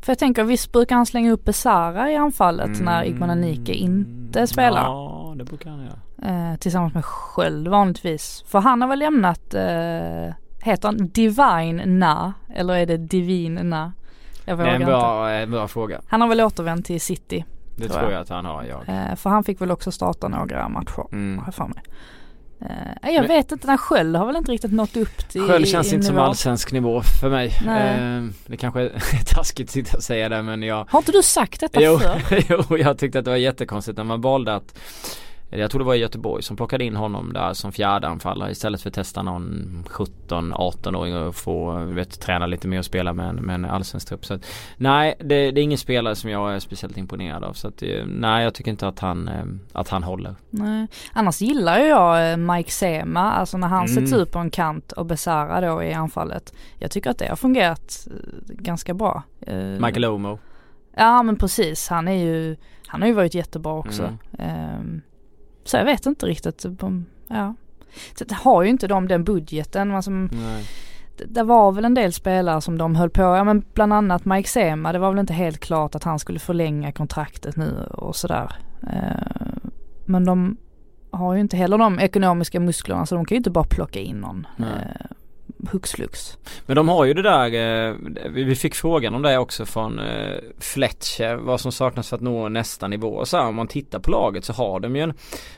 för jag tänker visst brukar han slänga upp Besara i anfallet när Igman Anike inte spelar. Mm. Ja, det brukar han göra. Eh, tillsammans med Sköld vanligtvis. För han har väl lämnat, eh, heter han Divine Na? Eller är det Divine Na? Jag Det vågar är en inte. bra, eh, bra fråga. Han har väl återvänt till City. Det Tror tror jag. jag att han har, jag. Eh, för han fick väl också starta några matcher. Mm. Har jag för mig. Eh, jag Men- vet inte, när Sköld har väl inte riktigt nått upp till Sköld känns i inte som nivå. allsvensk nivå för mig. Ehm, det kanske är taskigt att säga det men jag Har inte du sagt detta Jo, förr? jo, jag tyckte att det var jättekonstigt när man valde att jag tror det var i Göteborg som plockade in honom där som fjärde anfallare istället för att testa någon 17-18-åring och få vet, träna lite mer och spela med en, med en allsvensk trupp. Så att, nej, det, det, är ingen spelare som jag är speciellt imponerad av. Så att, eh, nej, jag tycker inte att han, eh, att han håller. Nej. Annars gillar ju jag eh, Mike Sema, alltså när han mm. sätts ut på en kant och Besara då i anfallet. Jag tycker att det har fungerat ganska bra. Michael Omo. Ja men precis, han är ju, han har ju varit jättebra också. Mm. Um, så jag vet inte riktigt. Ja. Så det har ju inte de den budgeten. Alltså, det var väl en del spelare som de höll på, ja men bland annat Mike Sema, det var väl inte helt klart att han skulle förlänga kontraktet nu och sådär. Eh, men de har ju inte heller de ekonomiska musklerna så de kan ju inte bara plocka in någon. Nej. Hux flux. Men de har ju det där, eh, vi fick frågan om det också från eh, Fletcher, vad som saknas för att nå nästa nivå. Så här, om man tittar på laget så har de ju en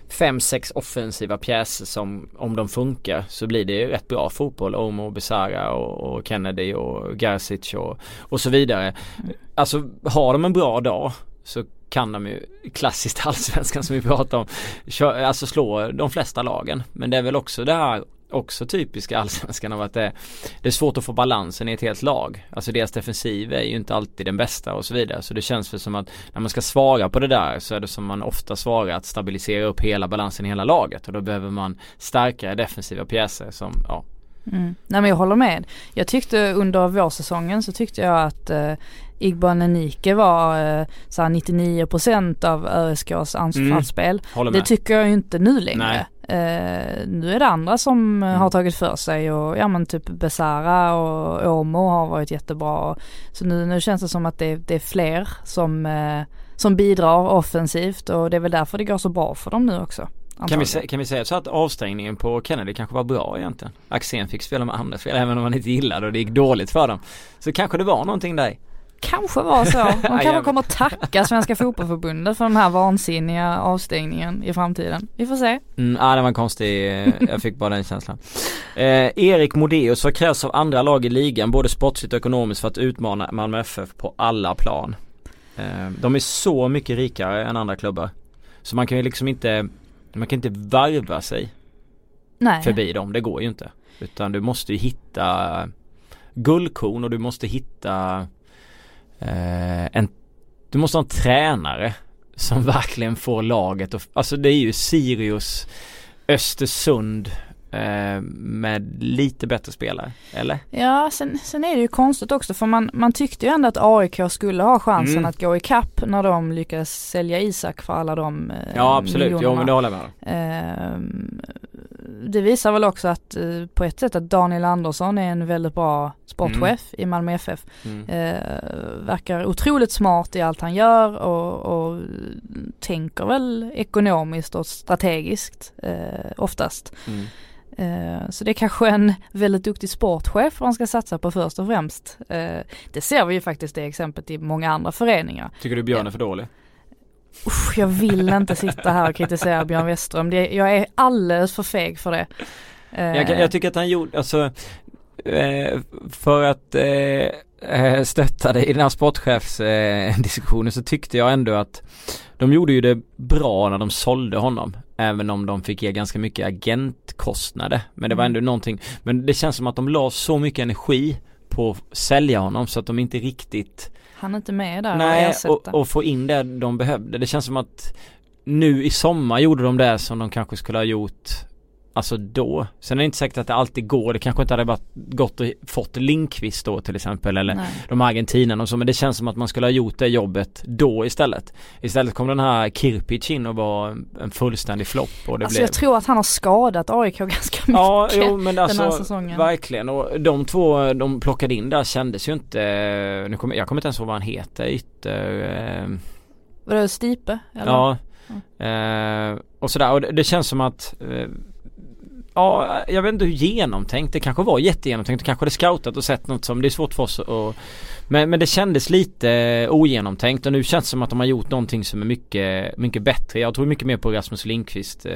5-6 offensiva pjäser som om de funkar så blir det ju rätt bra fotboll. Omo, Besara och, och Kennedy och Garcic och, och så vidare. Alltså har de en bra dag så kan de ju klassiskt allsvenskan som vi pratar om. Alltså slå de flesta lagen. Men det är väl också det här också typiska allsvenskan av att det, det, är svårt att få balansen i ett helt lag. Alltså deras defensiv är ju inte alltid den bästa och så vidare. Så det känns väl som att när man ska svara på det där så är det som man ofta svarar att stabilisera upp hela balansen i hela laget. Och då behöver man starkare defensiva pjäser som, ja. Mm. Nej men jag håller med. Jag tyckte under vårsäsongen så tyckte jag att eh, Igban Enike var eh, såhär 99% av ÖSKs anfallsspel. Mm. Det tycker jag inte nu längre. Eh, nu är det andra som mm. har tagit för sig och ja men typ Besara och Åmo har varit jättebra. Så nu, nu känns det som att det, det är fler som, eh, som bidrar offensivt och det är väl därför det går så bra för dem nu också. Kan vi, kan vi säga så att avstängningen på Kennedy kanske var bra egentligen? Axén fick spela med andra spel även om han inte gillade och det gick dåligt för dem. Så kanske det var någonting där kanske var så. De kanske kommer att tacka Svenska Fotbollförbundet för den här vansinniga avstängningen i framtiden. Vi får se. Mm, ja, det var en konstig, eh, jag fick bara den känslan. Eh, Erik Modéus, vad krävs av andra lag i ligan, både sportsligt och ekonomiskt för att utmana Malmö FF på alla plan? Eh, de är så mycket rikare än andra klubbar. Så man kan ju liksom inte, man kan inte varva sig Nej. förbi dem, det går ju inte. Utan du måste ju hitta guldkorn och du måste hitta eh, en, du måste ha en tränare som verkligen får laget och, alltså det är ju Sirius, Östersund med lite bättre spelare, eller? Ja, sen, sen är det ju konstigt också för man, man tyckte ju ändå att AIK skulle ha chansen mm. att gå i kapp när de lyckades sälja Isak för alla de eh, Ja absolut, miljonerna. jo men det håller jag med om. Eh, det visar väl också att eh, på ett sätt att Daniel Andersson är en väldigt bra sportchef mm. i Malmö FF. Mm. Eh, verkar otroligt smart i allt han gör och, och tänker väl ekonomiskt och strategiskt eh, oftast. Eh, så det är kanske en väldigt duktig sportchef man ska satsa på först och främst. Eh, det ser vi ju faktiskt det exemplet i många andra föreningar. Tycker du Björn är för dålig? Usch, jag vill inte sitta här och kritisera Björn. Det, jag är alldeles för feg för det. Jag, jag tycker att han gjorde, alltså eh, för att eh, stötta dig i den här sportchefsdiskussionen eh, så tyckte jag ändå att de gjorde ju det bra när de sålde honom. Även om de fick ge ganska mycket agentkostnader. Men det var mm. ändå någonting, men det känns som att de la så mycket energi på att sälja honom så att de inte riktigt han är inte med där Nej, och, och, få in det de behövde. Det känns som att nu i sommar gjorde de det som de kanske skulle ha gjort Alltså då. Sen är det inte säkert att det alltid går. Det kanske inte hade bara gått och fått Linkvist då till exempel eller Nej. de argentinarna och så. Men det känns som att man skulle ha gjort det jobbet då istället. Istället kom den här Kirpic in och var en fullständig flopp. Det alltså blev... jag tror att han har skadat AIK ganska mycket ja, jo, men alltså, den här säsongen. Verkligen och de två de plockade in där kändes ju inte, nu kommer, jag kommer inte ens ihåg vad han heter, ytter... Eh... Vadå Stipe? Eller? Ja. Mm. Eh, och sådär och det, det känns som att eh, ja, jag vet inte hur genomtänkt det kanske var jättegenomtänkt. Kanske hade scoutat och sett något som, det är svårt för oss att men, men det kändes lite ogenomtänkt och nu känns det som att de har gjort någonting som är mycket, mycket bättre. Jag tror mycket mer på Rasmus Lindqvist. Eh,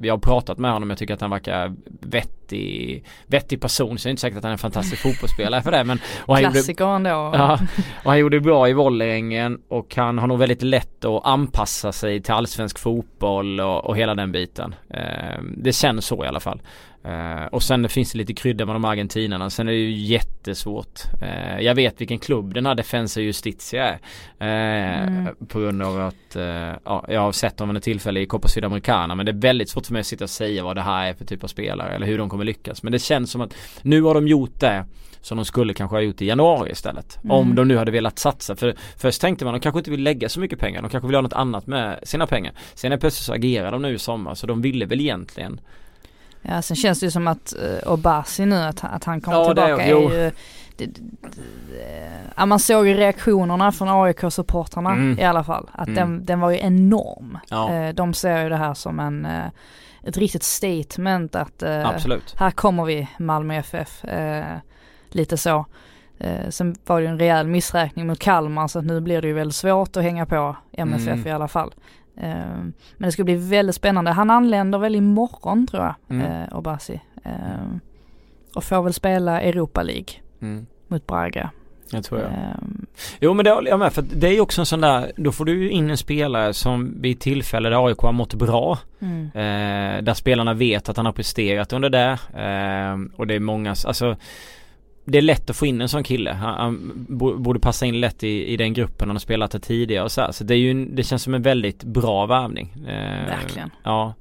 vi har pratat med honom, jag tycker att han verkar vettig, vettig person. Så jag är inte säkert att han är en fantastisk fotbollsspelare för det. Men, och han Klassiker gjorde, ändå. Ja, och han gjorde bra i Vålerengen och han har nog väldigt lätt att anpassa sig till allsvensk fotboll och, och hela den biten. Eh, det känns så i alla fall. Uh, och sen finns det lite krydda med de argentinarna. Sen är det ju jättesvårt. Uh, jag vet vilken klubb den här Defensa Justitia är. Uh, mm. På grund av att ja, jag har sett dem vid tillfälle i Copa Sydamericana. Men det är väldigt svårt för mig att sitta och säga vad det här är för typ av spelare. Eller hur de kommer lyckas. Men det känns som att nu har de gjort det som de skulle kanske ha gjort i januari istället. Mm. Om de nu hade velat satsa. För först tänkte man de kanske inte vill lägga så mycket pengar. De kanske vill ha något annat med sina pengar. Sen är plötsligt så agerar de nu i sommar. Så de ville väl egentligen Ja sen känns det ju som att uh, Obasi nu att, att han kommer ja, tillbaka det, är ju det, det, ja, man såg ju reaktionerna från AIK-supportrarna mm. i alla fall. Att mm. den, den var ju enorm. Ja. Uh, de ser ju det här som en uh, ett riktigt statement att här kommer vi Malmö FF. lite så. sen var det ju en rejäl missräkning mot Kalmar så att nu blir det ju väldigt svårt att hänga på MFF mm. i alla fall. Ehm, men det ska bli väldigt spännande. Han anländer väl imorgon tror jag, mm. eh, Obasi. Ehm, och får väl spela Europa League mm. mot Braga. Jag tror jag. Um, jo men det håller jag med för det är ju också en sån där, då får du ju in en spelare som vid tillfälle där AIK har mått bra. Mm. Eh, där spelarna vet att han har presterat under det. Eh, och det är många, alltså det är lätt att få in en sån kille. Han, han borde passa in lätt i, i den gruppen. Han har spelat det tidigare och så här. Så det är ju, det känns som en väldigt bra värvning. Eh, Verkligen. Ja.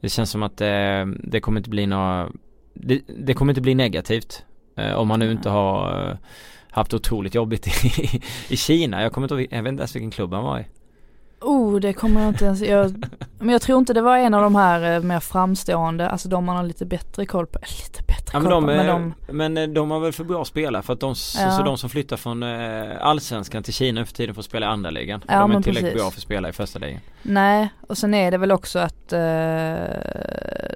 Det känns som att eh, det kommer inte bli några det, det kommer inte bli negativt. Eh, om man nu inte har eh, haft otroligt jobbigt i, i Kina. Jag kommer inte ihåg, jag vet inte ens vilken klubb han var i. Oh, det kommer jag inte ens, jag, men jag tror inte det var en av de här eh, mer framstående, alltså de man har lite bättre koll på, lite bättre ja, koll de, på, men de Men eh, de har väl för bra spelare för att de, ja. så de som flyttar från eh, allsvenskan till Kina för tiden får spela i andra ligan. Ja, de är inte tillräckligt bra för att spela i första ligan. Nej, och sen är det väl också att eh,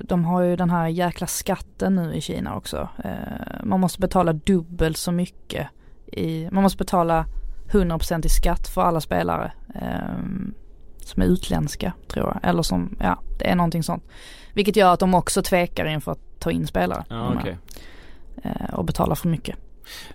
de har ju den här jäkla skatten nu i Kina också. Eh, man måste betala dubbelt så mycket i, man måste betala 100% i skatt för alla spelare. Um, som är utländska tror jag. Eller som, ja det är någonting sånt. Vilket gör att de också tvekar inför att ta in spelare. Ja, okay. uh, och betala för mycket.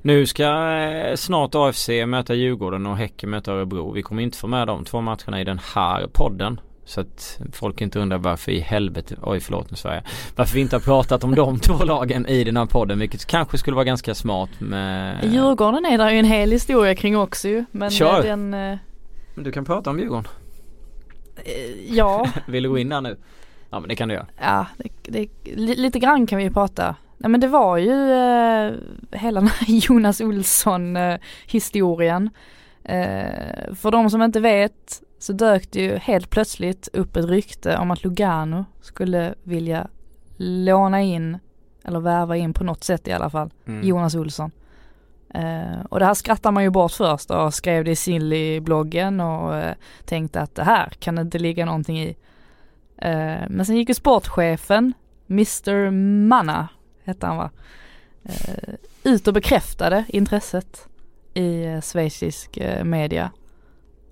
Nu ska eh, snart AFC möta Djurgården och Häcken möta Örebro. Vi kommer inte få med de två matcherna i den här podden. Så att folk inte undrar varför i helvete, oj förlåt nu Sverige. Varför vi inte har pratat om de två lagen i den här podden vilket kanske skulle vara ganska smart med Djurgården är där ju en hel historia kring också ju. Men Kör. den eh... Du kan prata om Djurgården. Eh, ja. Vill du gå in där nu? Ja men det kan du göra. Ja, det, det, lite grann kan vi ju prata. Nej men det var ju eh, hela den här Jonas Olsson eh, historien. Eh, för de som inte vet så dök det ju helt plötsligt upp ett rykte om att Lugano skulle vilja låna in, eller värva in på något sätt i alla fall, mm. Jonas Olsson. Uh, och det här skrattar man ju bort först och skrev det i Silly-bloggen och uh, tänkte att det här kan det inte ligga någonting i. Uh, men sen gick ju sportchefen, Mr Manna, hette han va, ut och bekräftade intresset i schweizisk media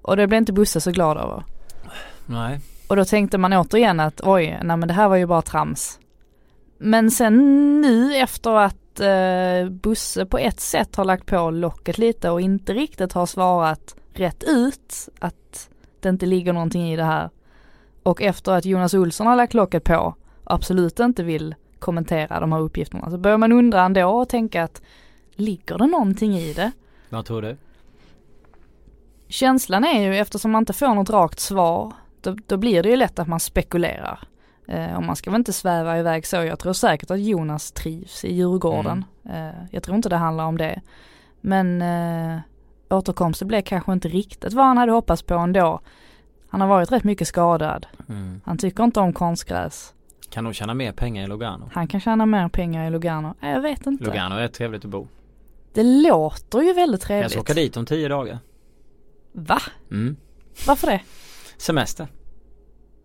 och det blev inte Bosse så glad över. Nej. Och då tänkte man återigen att oj, nej men det här var ju bara trams. Men sen nu efter att eh, Bosse på ett sätt har lagt på locket lite och inte riktigt har svarat rätt ut att det inte ligger någonting i det här. Och efter att Jonas Olsson har lagt locket på och absolut inte vill kommentera de här uppgifterna så börjar man undra ändå och tänka att ligger det någonting i det? Vad tror du? Känslan är ju eftersom man inte får något rakt svar, då, då blir det ju lätt att man spekulerar. Eh, och man ska väl inte sväva iväg så. Jag tror säkert att Jonas trivs i Djurgården. Mm. Eh, jag tror inte det handlar om det. Men eh, återkomsten blev kanske inte riktigt vad han hade hoppats på ändå. Han har varit rätt mycket skadad. Mm. Han tycker inte om konstgräs. Kan nog tjäna mer pengar i Lugano. Han kan tjäna mer pengar i Lugano. Jag vet inte. Lugano är trevligt att bo. Det låter ju väldigt trevligt. Jag ska åka dit om tio dagar. Va? Mm. Varför det? Semester.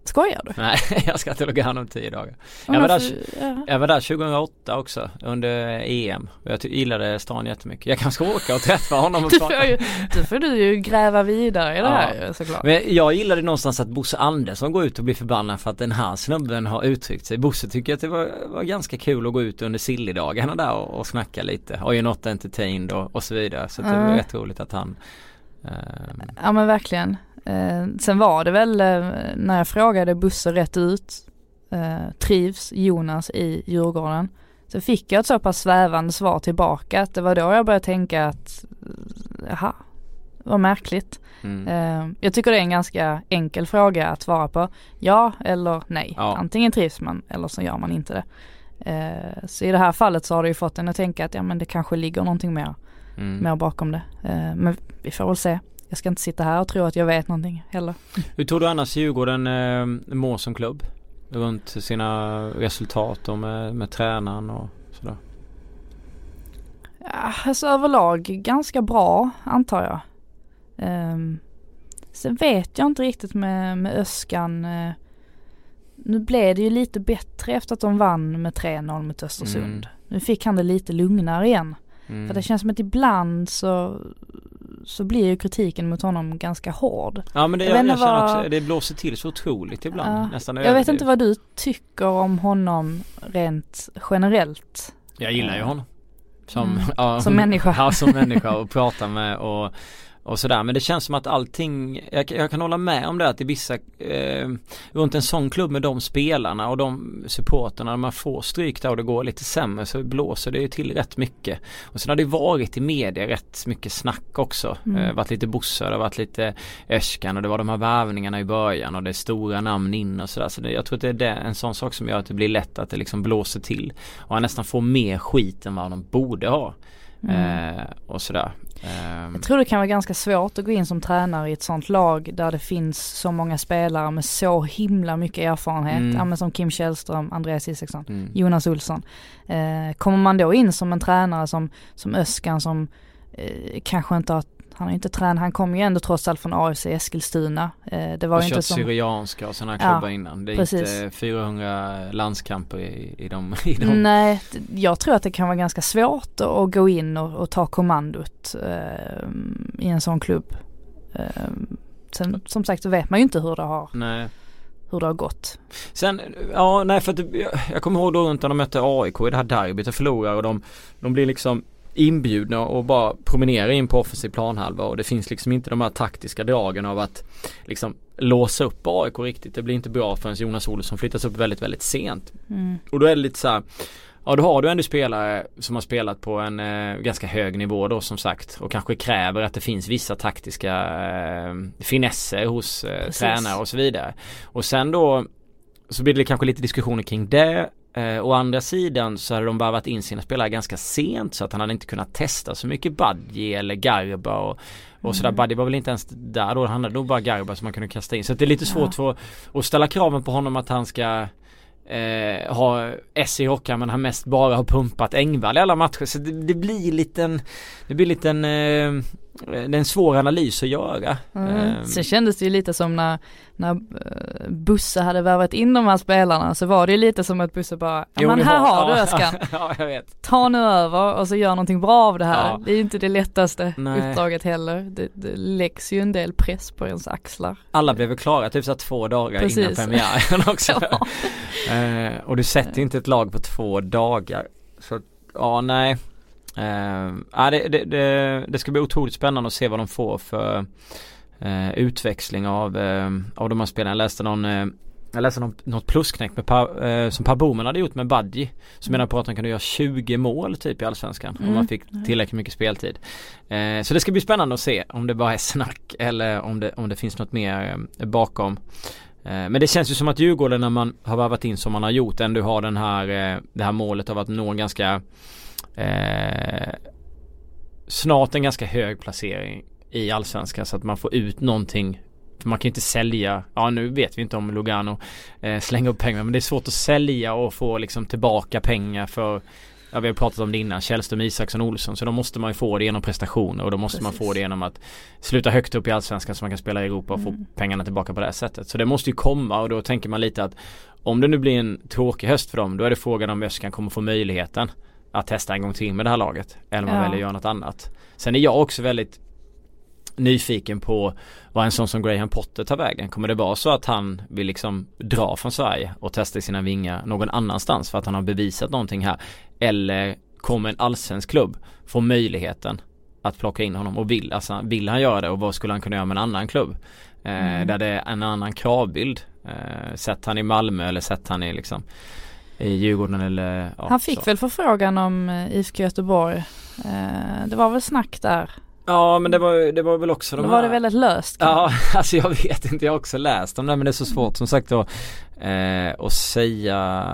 Skojar du? Nej, jag ska till Lugano om tio dagar. Ja, Jag var, där, ja. jag var där 2008 också under EM. Jag gillade stan jättemycket. Jag kanske ska åka och träffa honom och Du får, ju, du får du ju gräva vidare i det Ja. här såklart. Men jag gillade någonstans att Bosse Andersson går ut och blir förbannad för att den här snubben har uttryckt sig. Bosse tycker att det var, var ganska kul att gå ut under sillidagarna där och, och snacka lite. Och ju not entertained och, och så vidare. Så det var Mm. rätt roligt att han ehm, Ja men verkligen. Eh, sen var det väl eh, när jag frågade Busse rätt ut, eh, trivs Jonas i Djurgården? Så fick jag ett så pass svävande svar tillbaka att det var då jag började tänka att, jaha, vad märkligt. mm. Jag tycker det är en ganska enkel fråga att svara på. Ja eller nej. Ja. Antingen trivs man eller så gör man inte det. Så i det här fallet så har det ju fått en att tänka att ja men det kanske ligger någonting mer, Mm. mer bakom det. Men vi får väl se. Jag ska inte sitta här och tro att jag vet någonting heller. Hur tror du annars Djurgården eh, mår som klubb? Runt sina resultat och med, med tränaren och sådär. Ja, alltså överlag ganska bra antar jag. Um, sen vet jag inte riktigt med, med Öskan. eh, nu blev det ju lite bättre efter att de vann med 3-0 mot Östersund. Mm. Nu fick han det lite lugnare igen. Mm. För det känns som att ibland så, så blir ju kritiken mot honom ganska hård. Ja men det, Jag jag, vet jag, inte känner vad- också, det blåser till så otroligt ibland. Ja, Nästan Jag vet inte vad du tycker om honom rent generellt. Jag gillar ju honom. Som, Mm. ja, Som människa. Ja som människa och prata med och, och sådär. Men det känns som att allting, jag, jag kan hålla med om det att i vissa, eh, runt en sån klubb med de spelarna och de supporterna, när man får stryk där och det går lite sämre så blåser det ju till rätt mycket. Och sen har det varit i media rätt mycket snack också. Mm. Eh, varit lite Bosse, det har varit lite Öskan och det var de här värvningarna i början och det är stora namn in och sådär. Så det, jag tror att det är det, en sån sak som gör att det blir lätt att det liksom blåser till. Och han nästan får mer skit än vad de borde ha. Mm. Eh, och sådär. Ehm, Jag tror det kan vara ganska svårt att gå in som tränare i ett sånt lag där det finns så många spelare med så himla mycket erfarenhet. Mm. Ja men som Kim Källström, Andreas Isaksson, mm. Jonas Olsson. Eh, kommer man då in som en tränare som, som Öskan som eh, kanske inte har han har inte tränat, han kom ju ändå trots allt från AFC Eskilstuna. Eh, det var och ju inte som, Syrianska och sådana Ja, klubbar innan. Det är precis. inte 400 landskamper i, i de, i de. Nej, jag tror att det kan vara ganska svårt att, gå in och, och ta kommandot eh, i en sån klubb. Eh, sen som sagt så vet man ju inte hur det har, Nej. hur det har gått. Sen, ja nej för att jag, jag kommer ihåg då runt när de mötte AIK i det här derbyt och förlorar och de, de blir liksom inbjudna och bara promenerar in på offensiv planhalva och det finns liksom inte de här taktiska dragen av att liksom låsa upp AIK riktigt. Det blir inte bra förrän Jonas Olsson flyttas upp väldigt, väldigt sent. Mm. Och då är det lite så här Ja då har du ändå spelare som har spelat på en eh, ganska hög nivå då som sagt och kanske kräver att det finns vissa taktiska eh, finesser hos eh, tränare och så vidare. Och sen då så blir det kanske lite diskussioner kring det. Eh, å andra sidan så hade de värvat in sina spelare ganska sent så att han hade inte kunnat testa så mycket Badji eller Garba och, och sådär. Mm. Badji var väl inte ens där då, han hade nog bara Garba som man kunde kasta in. Så det är lite Ja. svårt för att ställa kraven på honom att han ska eh, ha S i hockan men han mest bara har pumpat Engvall i alla matcher. Så det, det blir liten, det blir liten, eh, det är en svår analys att göra. Mm. Ehm. Sen kändes det ju lite som när, när eh, Busse hade värvat in de här spelarna så var det ju lite som att Busse bara, Jo, men här har du Öskan, ja, jag vet. ta nu över och så gör någonting bra av det här. Ja. Det är ju inte det lättaste Nej. uppdraget heller. Det, det läggs ju en del press på ens axlar. Alla blev väl klara typ så två dagar innan Precis. premiären också. Ja. Eh, och du sätter inte ett lag på två dagar. Så ja, nej. Eh, ja, det, det, det, det ska bli otroligt spännande att se vad de får för eh, utväxling av, eh, av de här spelarna. Jag läste någon eh, jag läste något, något plusknäck med pa, eh, som Per Boman hade gjort med Badji. Som menar på att han kunde göra 20 mål typ i Allsvenskan. Om Mm. man fick tillräckligt mycket speltid. Eh, så det ska bli spännande att se om det bara är snack eller om det, om det finns något mer eh, bakom. Eh, Men det känns ju som att Djurgården när man har värvat in som man har gjort ändå har den här, eh, det här målet av att nå en ganska eh, snart en ganska hög placering i allsvenskan så att man får ut någonting för man kan ju inte sälja, ja nu vet vi inte om Lugano eh, slänger upp pengar men det är svårt att sälja och få liksom tillbaka pengar för ja vi har pratat om det innan, Källström, Isaksson, Olsson. Så då måste man ju få det genom prestationer och då måste Precis. man få det genom att sluta högt upp i Allsvenskan så man kan spela i Europa och mm. få pengarna tillbaka på det sättet. Så det måste ju komma och då tänker man lite att om det nu blir en tråkig höst för dem då är det frågan om Öskan kommer få möjligheten att testa en gång till med det här laget. Eller om man ja. väljer att göra något annat. Sen är jag också väldigt nyfiken på vad en sån som Graham Potter tar vägen. Kommer det vara så att han vill liksom dra från Sverige och testa sina vingar någon annanstans för att han har bevisat någonting här? Eller kommer en allsvensk klubb få möjligheten att plocka in honom och vill, alltså, vill han göra det och vad skulle han kunna göra med en annan klubb? Eh, mm. Där det är en annan kravbild. Eh, sett han i Malmö eller sett han i liksom i Djurgården eller ja, Han fick så. väl förfrågan om eh, IFK Göteborg. Eh, det var väl snack där Ja men det var, det var väl också de Då var här... det väldigt löst Ja alltså jag vet inte, jag har också läst om det men det är så svårt som sagt då eh, att säga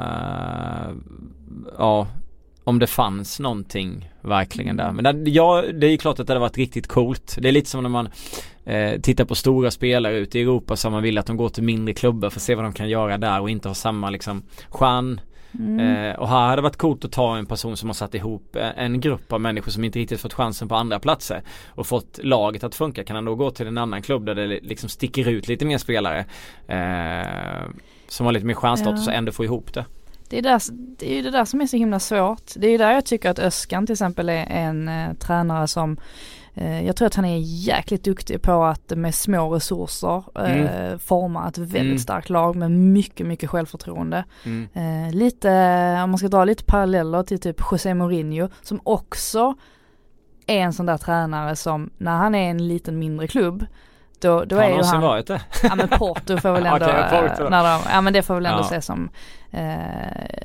Ja om det fanns någonting verkligen där. Men det, ja, det är ju klart att det hade varit riktigt coolt. Det är lite som när man eh, tittar på stora spelare ute i Europa som man vill att de går till mindre klubbar för att se vad de kan göra där och inte ha samma liksom stjärn Mm. Eh, och här hade det varit coolt att ta en person som har satt ihop en grupp av människor som inte riktigt fått chansen på andra platser och fått laget att funka. Kan han då gå till en annan klubb där det liksom sticker ut lite mer spelare eh, som har lite mer stjärnstatus ja. och ändå få ihop det. Det är, där, det är ju det där som är så himla svårt. Det är ju där jag tycker att Öskan till exempel är en eh, tränare som Eh, jag tror att han är jäkligt duktig på att med små resurser mm. eh, forma ett väldigt mm. starkt lag med mycket, mycket självförtroende. Mm. Eh, lite, om man ska dra lite paralleller till typ José Mourinho som också är en sån där tränare som när han är en liten mindre klubb då, då är ju han... varit det? Ja men Porto får väl ändå, okay, när de, ja men det får väl ändå ja. ses som Eh,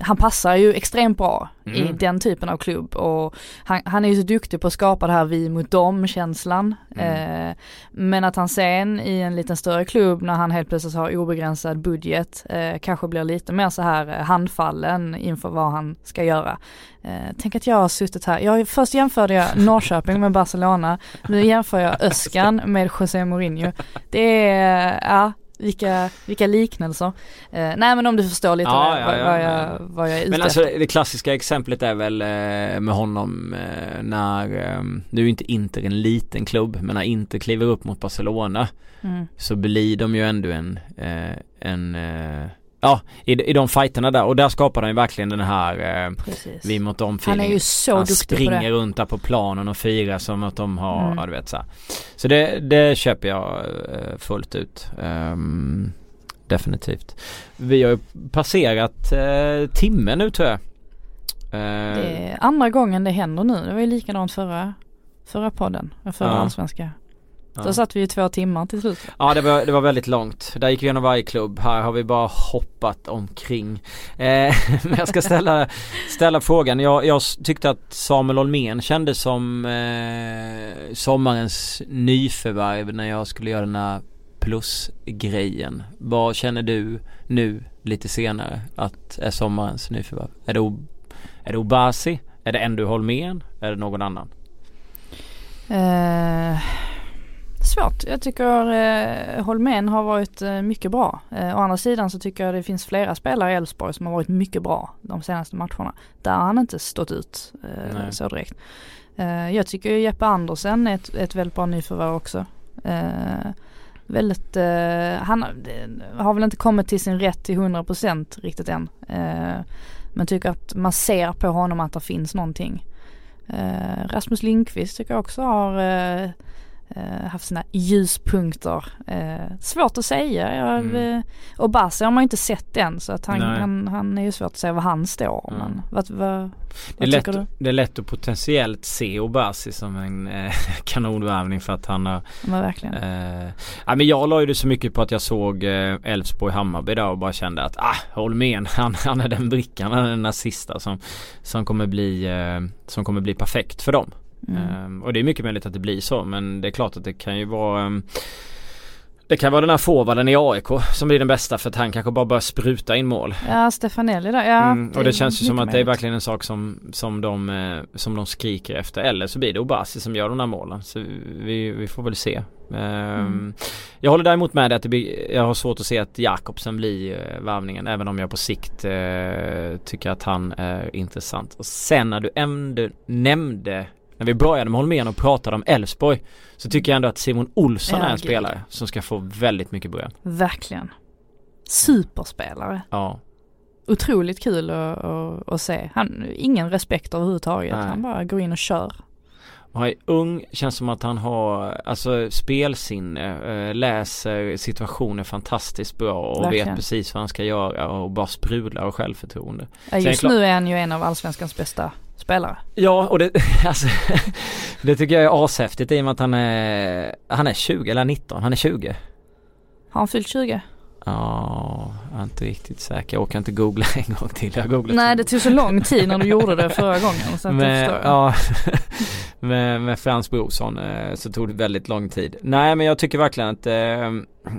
han passar ju extremt bra mm. i den typen av klubb och han, han, är ju så duktig på att skapa det här vi mot dem känslan. Mm. Eh, men att han sen i en liten större klubb när han helt plötsligt har obegränsad budget eh, kanske blir lite mer så här eh, handfallen inför vad han ska göra. Eh, tänk att jag har suttit här, jag, först jämförde jag Norrköping med Barcelona, nu jämför jag Öskan med José Mourinho. Det är, ja vilka, vilka liknelser. Eh, nej men om du förstår lite ja, vad, ja, ja, vad, jag, vad jag är ute Men alltså det klassiska exemplet är väl eh, med honom eh, när, eh, nu är inte Inter en liten klubb men när Inter kliver upp mot Barcelona mm. så blir de ju ändå en, eh, en eh, Ja, i, i de fighterna där och där skapar han ju verkligen den här eh, vi mot dem Han är ju så han duktig på det. Springer runt där på planen och firar som att de har, mm. ja du vet så här. Så det, det köper jag eh, fullt ut. Um, definitivt. Vi har ju passerat eh, timmen nu tror jag. Uh, det är andra gången det händer nu. Det var ju likadant förra, förra podden, förra ja. allsvenska Ja. Då satt vi ju två timmar till slut. Ja det var, det var väldigt långt. Där gick vi igenom varje klubb. Här har vi bara hoppat omkring. Eh, men jag ska ställa, ställa frågan. Jag, jag tyckte att Samuel Olmén kändes som eh, sommarens nyförvärv när jag skulle göra den här plusgrejen. Vad känner du nu lite senare att är sommarens nyförvärv? Är det, är det Obasi? Är det Endo Holmén? Är det någon annan? Uh svårt. Jag tycker eh, Holmén har varit eh, mycket bra. Eh, å andra sidan så tycker jag det finns flera spelare i Elfsborg som har varit mycket bra de senaste matcherna. Där har han inte stått ut eh, så direkt. Eh, jag tycker Jeppe Andersen är ett, ett väldigt bra nyförvärv också. Eh, väldigt, eh, han har väl inte kommit till sin rätt till 100% riktigt än. men tycker att man ser på honom att det finns någonting. Rasmus Lindqvist tycker jag också har haft sina ljuspunkter. Eh, svårt att säga. Jag, mm. eh, och Bassi har man ju inte sett än så att han, han, han, är ju svårt att säga var han står. Mm. Men vad, vad, det, är lätt, du? det är lätt att potentiellt se Obasi som en eh, kanonvärvning för att han har Men verkligen. Eh, ja, men jag la ju det så mycket på att jag såg eh, Elfsborg Hammarby där och bara kände att ah, Holmén han, han är den brickan, han är den där sista som, som kommer bli eh, som kommer bli perfekt för dem. Mm. Um, och det är mycket möjligt att det blir så men det är klart att det kan ju vara um, Det kan vara den här forwarden i AIK som blir den bästa för att han kanske bara börjar spruta in mål. Ja, Stefanelli där, ja. Mm, och det känns ju som att det är verkligen en sak som, som, de, eh, som de skriker efter. Eller så blir det Obasi som gör de där målen. Så vi, vi får väl se. Ehm, Mm. Jag håller däremot med dig att det blir, jag har svårt att se att Jakobsen blir eh, värvningen. Även om jag på sikt eh, tycker att han är intressant. Och sen när du ändå nämnde när vi började med Holmén och pratade om Elfsborg så tycker jag ändå att Simon Olsson Ja, är en gud. spelare som ska få väldigt mycket beröm. Verkligen. Superspelare. Ja. Otroligt kul att, att, att se. Han, ingen respekt överhuvudtaget. Nej. Han bara går in och kör. Han är ung, känns som att han har alltså spelsinne, eh, läser situationer fantastiskt bra och Verkligen. vet precis vad han ska göra och bara sprudlar av självförtroende. Ja, just nu är han ju en av allsvenskans bästa spelare. Ja och det, alltså, det tycker jag är ashäftigt i och med att han är, han är 20 eller 19, han är 20. Har han fyllt 20? Ja, jag är inte riktigt säker. Jag orkar inte googla en gång till. Jag googlat Nej det tog så lång tid när du gjorde det förra gången. Så att med, jag ja, med, med Frans Brorsson eh, så tog det väldigt lång tid. Nej men jag tycker verkligen att eh,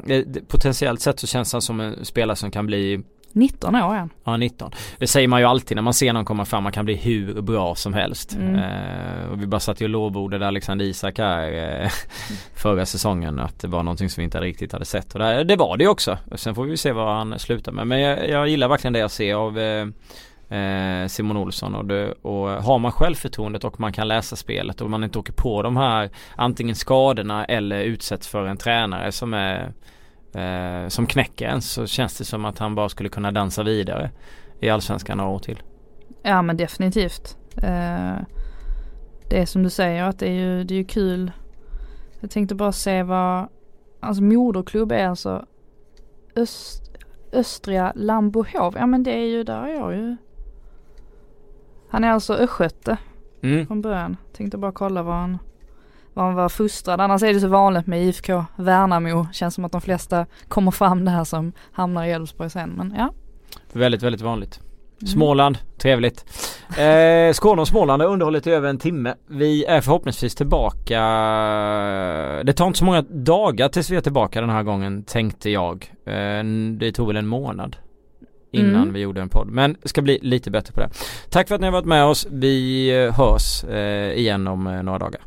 det- potentiellt sett så känns han som en spelare som kan bli 19 år han. Ja 19. Det säger man ju alltid när man ser någon komma fram. Man kan bli hur bra som helst. Mm. Eh, och vi bara satt ju och lovordade Alexander Isak här eh, förra säsongen. Att det var någonting som vi inte riktigt hade sett. Och det, det var det också. Sen får vi se vad han slutar med. Men jag, jag gillar verkligen det jag ser av eh, eh, Simon Olsson och, det, och har man självförtroendet och man kan läsa spelet och man inte åker på de här antingen skadorna eller utsätts för en tränare som är eh, som en så känns det som att han bara skulle kunna dansa vidare i Allsvenskan några år till. Ja men definitivt. Eh, det är som du säger att det är ju, det är ju kul. Jag tänkte bara se vad, alltså moderklubb är alltså Öst, Östria Lambohov. Ja men det är ju, där är jag ju. Han är alltså östgöte Mm. från början. Tänkte bara kolla vad han, vad han var fostrad. Annars är det så vanligt med IFK Värnamo. Känns som att de flesta kommer fram där som hamnar i Elfsborg sen. Men ja. Väldigt, väldigt vanligt. Mm. Småland, trevligt. Eh, Skåne och Småland har underhållit i över en timme. Vi är förhoppningsvis tillbaka. Det tar inte så många dagar tills vi är tillbaka den här gången tänkte jag. Eh, det tog väl en månad innan Mm. vi gjorde en podd. Men ska bli lite bättre på det. Tack för att ni har varit med oss. Vi eh, hörs eh, igen om eh, några dagar.